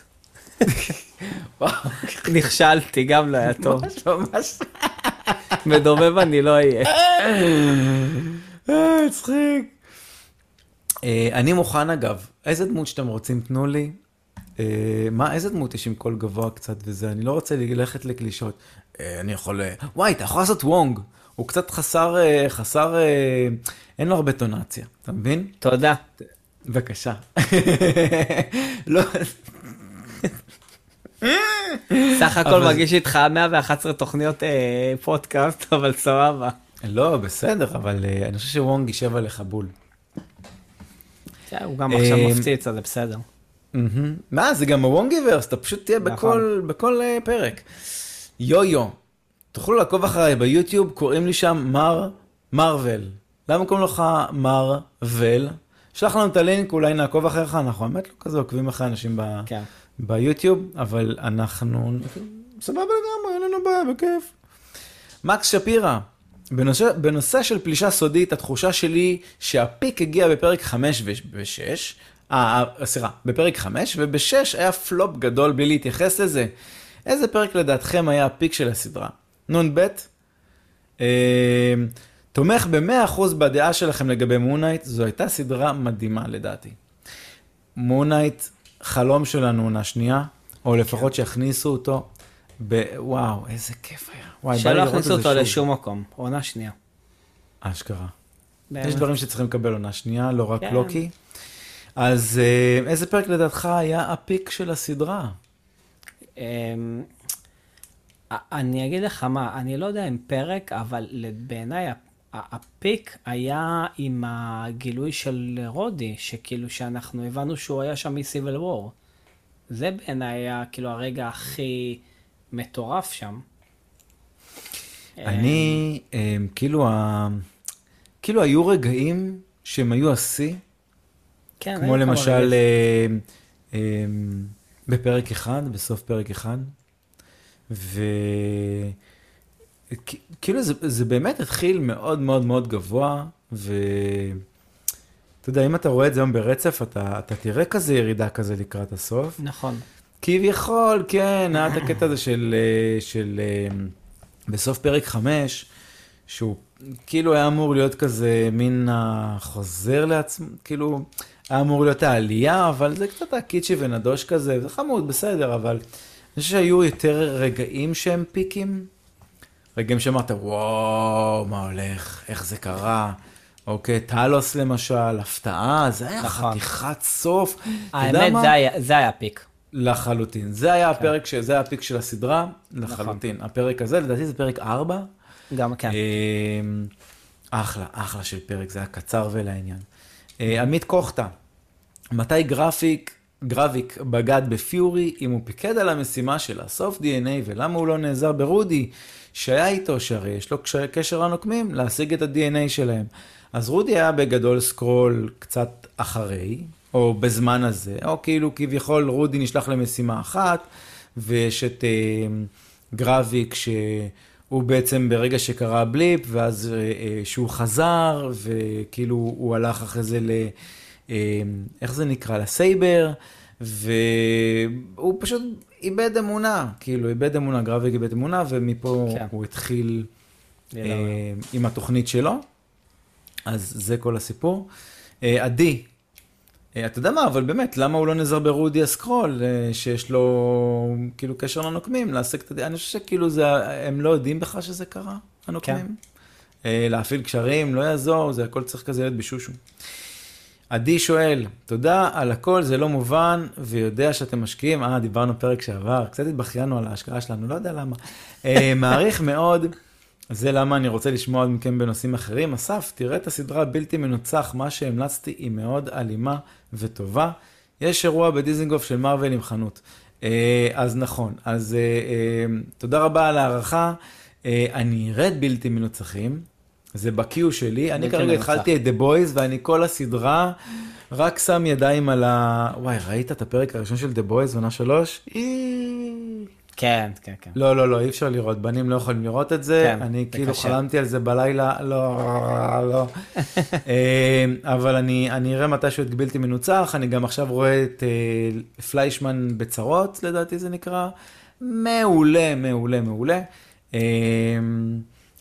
נכשלתי, גם לא היה טוב. ממש ממש. מדובב אני לא אהיה. אה, הצחיק. אה, אני מוכן אגב, איזה דמות שאתם רוצים תנו לי. אה, מה, איזה דמות יש עם קול גבוה קצת וזה, אני לא רוצה ללכת לקלישות. אה, אני יכול, אה, וואי, אתה יכול לעשות וונג. הוא קצת חסר, חסר, אין לו הרבה טונציה, אתה מבין? תודה. בבקשה. לא, סך הכל מרגיש איתך 111 תוכניות פודקאסט, אבל סבבה. לא, בסדר, אבל אני חושב שוונג יישב עליך בול. הוא גם עכשיו מפציץ, אז זה בסדר. מה, זה גם הוונגיברס, אתה פשוט תהיה נכון. בכל, אה, פרק. יו-יו, תוכלו לעקוב אחריי ביוטיוב, קוראים לי שם מר מרוויל. למה קוראים לך מרוויל? שלח לנו את הלינק, אולי נעקוב אחריך, אנחנו באמת לא כזה עוקבים אחרי אנשים ב... כן. ביוטיוב, אבל אנחנו סבבה לגמרי, אין לנו בעיה, בכיף. מקס שפירא, בנושא, בנושא של פלישה סודית, התחושה שלי שהפיק הגיע בפרק 5 ו-6, אה, אה, סליחה, בפרק 5, וב-6 היה פלופ גדול בלי להתייחס לזה. איזה פרק לדעתכם היה הפיק של הסדרה? נ"ב? אה, תומך ב-100% בדעה שלכם לגבי מונייט, זו הייתה סדרה מדהימה לדעתי. מונייט, חלום שלנו עונה שנייה, או לפחות שיכניסו אותו. ב... וואו, איזה כיף היה. וואי, בא לי שלא לראות את יכניסו אותו שוב. לשום מקום, עונה שנייה. אשכרה. באמת. יש דברים שצריכים לקבל עונה שנייה, לא רק כן. לוקי. אז אה, איזה פרק לדעתך היה הפיק של הסדרה? אמ, אני אגיד לך מה, אני לא יודע אם פרק, אבל בעיניי הפיק היה עם הגילוי של רודי, שכאילו שאנחנו הבנו שהוא היה שם מסיביל וור. זה בעיניי היה כאילו הרגע הכי מטורף שם. אני, אה, כאילו, ה... כאילו היו רגעים שהם היו השיא, כן, כמו למשל. אה, אה, בפרק אחד, בסוף פרק אחד, וכאילו זה, זה באמת התחיל מאוד מאוד מאוד גבוה, ואתה יודע, אם אתה רואה את זה היום ברצף, אתה, אתה תראה כזה ירידה כזה לקראת הסוף, נכון. כביכול, כן, היה את הקטע הזה של, אה, של אה, בסוף פרק 5, שהוא כאילו היה אמור להיות כזה מין החוזר לעצמו, כאילו, היה אמור להיות העלייה, אבל זה קצת הקיצ'י ונדוש כזה, זה חמוד, בסדר, אבל אני חושב שהיו יותר רגעים שהם פיקים. רגעים שאמרת, וואו, מה הולך, איך זה קרה. אוקיי, טלוס למשל, הפתעה, זה היה נכון. חתיכת סוף. האמת? זה היה- זה היה פיק. לחלוטין. זה היה הפרק, ש... זה היה הפיק של הסדרה, לחלוטין. הפרק הזה, לדעתי זה פרק 4. גם כן. אמ, אחלה, אחלה של פרק, זה היה קצר ולעניין. אה, עמית קוכטה, מתי גרפיק, גרביק בגד בפיורי אם הוא פיקד על המשימה של לאסוף DNA ולמה הוא לא נעזר ברודי שהיה איתו, שהרי יש לו קשר- לנוקמים להשיג את ה-DNA שלהם. אז רודי היה בגדול סקרול קצת אחרי, או בזמן הזה, או כאילו כביכול רודי נשלח למשימה אחת, ויש את אה, גרביק שהוא בעצם ברגע שקרה הבליפ, ואז אה, אה, שהוא חזר, וכאילו הוא הלך אחרי זה ל... אה, איך זה נקרא? לסייבר, והוא פשוט איבד אמונה, כאילו איבד אמונה, גרביק איבד אמונה, ומפה כן. הוא התחיל. אה, עם התוכנית שלו. אז זה כל הסיפור. עדי, אתה יודע מה, אבל באמת, למה הוא לא נעזר ברודי הסקרול, אה, שיש לו כאילו קשר לנוקמים, להשיג את ה... אני חושב שכאילו זה, הם לא יודעים בכלל שזה קרה, הנוקמים. כן. אה, להפעיל קשרים, לא יעזור, זה הכל צריך כזה להיות בשושו. עדי שואל, תודה על הכל, זה לא מובן, ויודע שאתם משקיעים, אה, דיברנו פרק שעבר, קצת התבכיינו על ההשקעה שלנו, לא יודע למה. אה, מעריך מאוד, זה למה אני רוצה לשמוע עוד מכם בנושאים אחרים. אסף, תראה את הסדרה בלתי מנוצח, מה שהמלצתי היא מאוד אלימה וטובה. יש אירוע בדיזנגוף של מארוול עם חנות. אה, אז נכון, אז אה, אה, תודה רבה על ההערכה. אני ארד בלתי מנוצחים, זה בקיו שלי. אני כרגע. התחלתי את The Boys, ואני כל הסדרה רק שם ידיים על ה... וואי, ראית את הפרק הראשון של The Boys, עונה שלוש? כן, כן, כן. לא, לא, לא, אי אפשר לראות, בנים לא יכולים לראות את זה, כן, אני כאילו קשה. חלמתי על זה בלילה, לא, לא. אה, אבל אני, אני אראה מתישהו את בלתי מנוצח, אני גם עכשיו רואה את אה, פליישמן בצרות, לדעתי זה נקרא, מעולה, מעולה, מעולה. אה,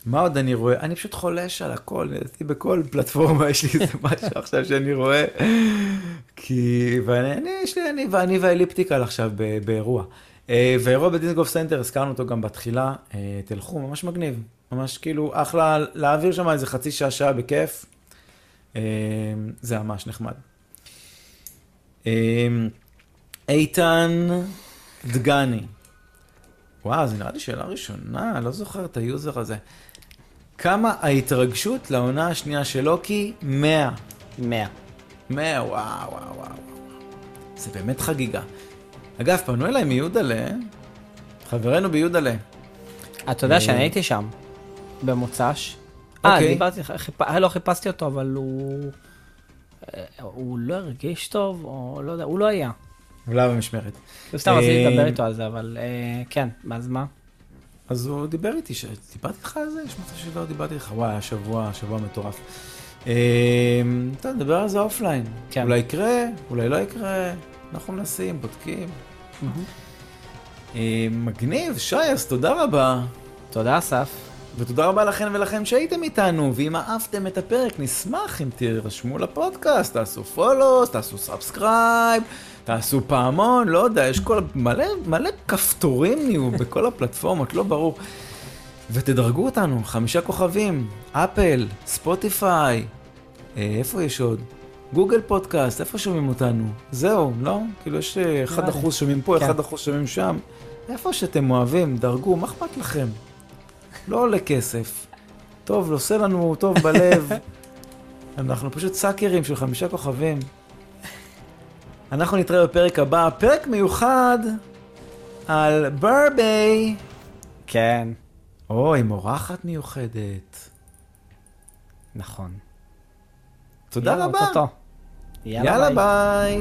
מה עוד אני רואה? אני פשוט חולש על הכל, לדעתי בכל פלטפורמה יש לי איזה משהו עכשיו שאני רואה. כי, ואני, אני, יש לי, אני, ואני והאליפטיקל עכשיו באירוע. אה, ואירוע בדיזנגוף סנטר, הזכרנו אותו גם בתחילה, אה, תלכו, ממש מגניב. ממש כאילו אחלה, להעביר שם איזה חצי שעה, שעה בכיף. אה, זה ממש נחמד. איתן דגני. וואו, זה נראה לי שאלה ראשונה, לא זוכר את ה user הזה. כמה ההתרגשות לעונה השנייה של לוקי? 100. 100. 100, וואו, וואו, וואו. וואו. זה באמת חגיגה. אגב, פנו אליי מיודלה, חברנו ביודלה. אתה יודע אה, שאני הייתי שם, במוצ"ש. אה, אוקיי. דיברתי. אה, לא חיפשתי אותו, אבל הוא... אה, הוא לא הרגיש טוב, או לא יודע, הוא לא היה. אולי במשמרת. סתם רציתי לדבר איתו על זה, אבל כן, אז מה? אז הוא דיבר איתי. דיברתי איתך על זה? יש מצב שלא דיברתי איתך. וואי, היה שבוע, שבוע מטורף. טוב, נדבר על זה offline. כן. אולי יקרה, אולי לא יקרה. אנחנו מנסים, בודקים. אה, מגניב, שי, אז תודה רבה. תודה, אסף. ותודה רבה לכן ולכם שהייתם איתנו, ואם אהבתם את הפרק, נשמח אם תירשמו לפודקאסט, תעשו follow, תעשו subscribe, תעשו פעמון, לא יודע, יש כל, מלא, מלא כפתורים נהיו בכל הפלטפורמות, לא ברור. ותדרגו אותנו, חמישה כוכבים, אפל, ספוטיפיי, אה, איפה יש עוד? גוגל פודקאסט, איפה שומעים אותנו? זהו, לא? כאילו יש אה, 1% שומעים פה, כן. 1% שומעים שם. איפה שאתם אוהבים, דרגו, מה אכפת לכם? לא עולה כסף. טוב, עושה לנו טוב בלב. אנחנו פשוט סאקרים של חמישה כוכבים. אנחנו נתראה בפרק הבא, פרק מיוחד על ברביי. כן, או, עם אורחת מיוחדת. נכון. תודה רבה. אוטוטו. יאללה ביי.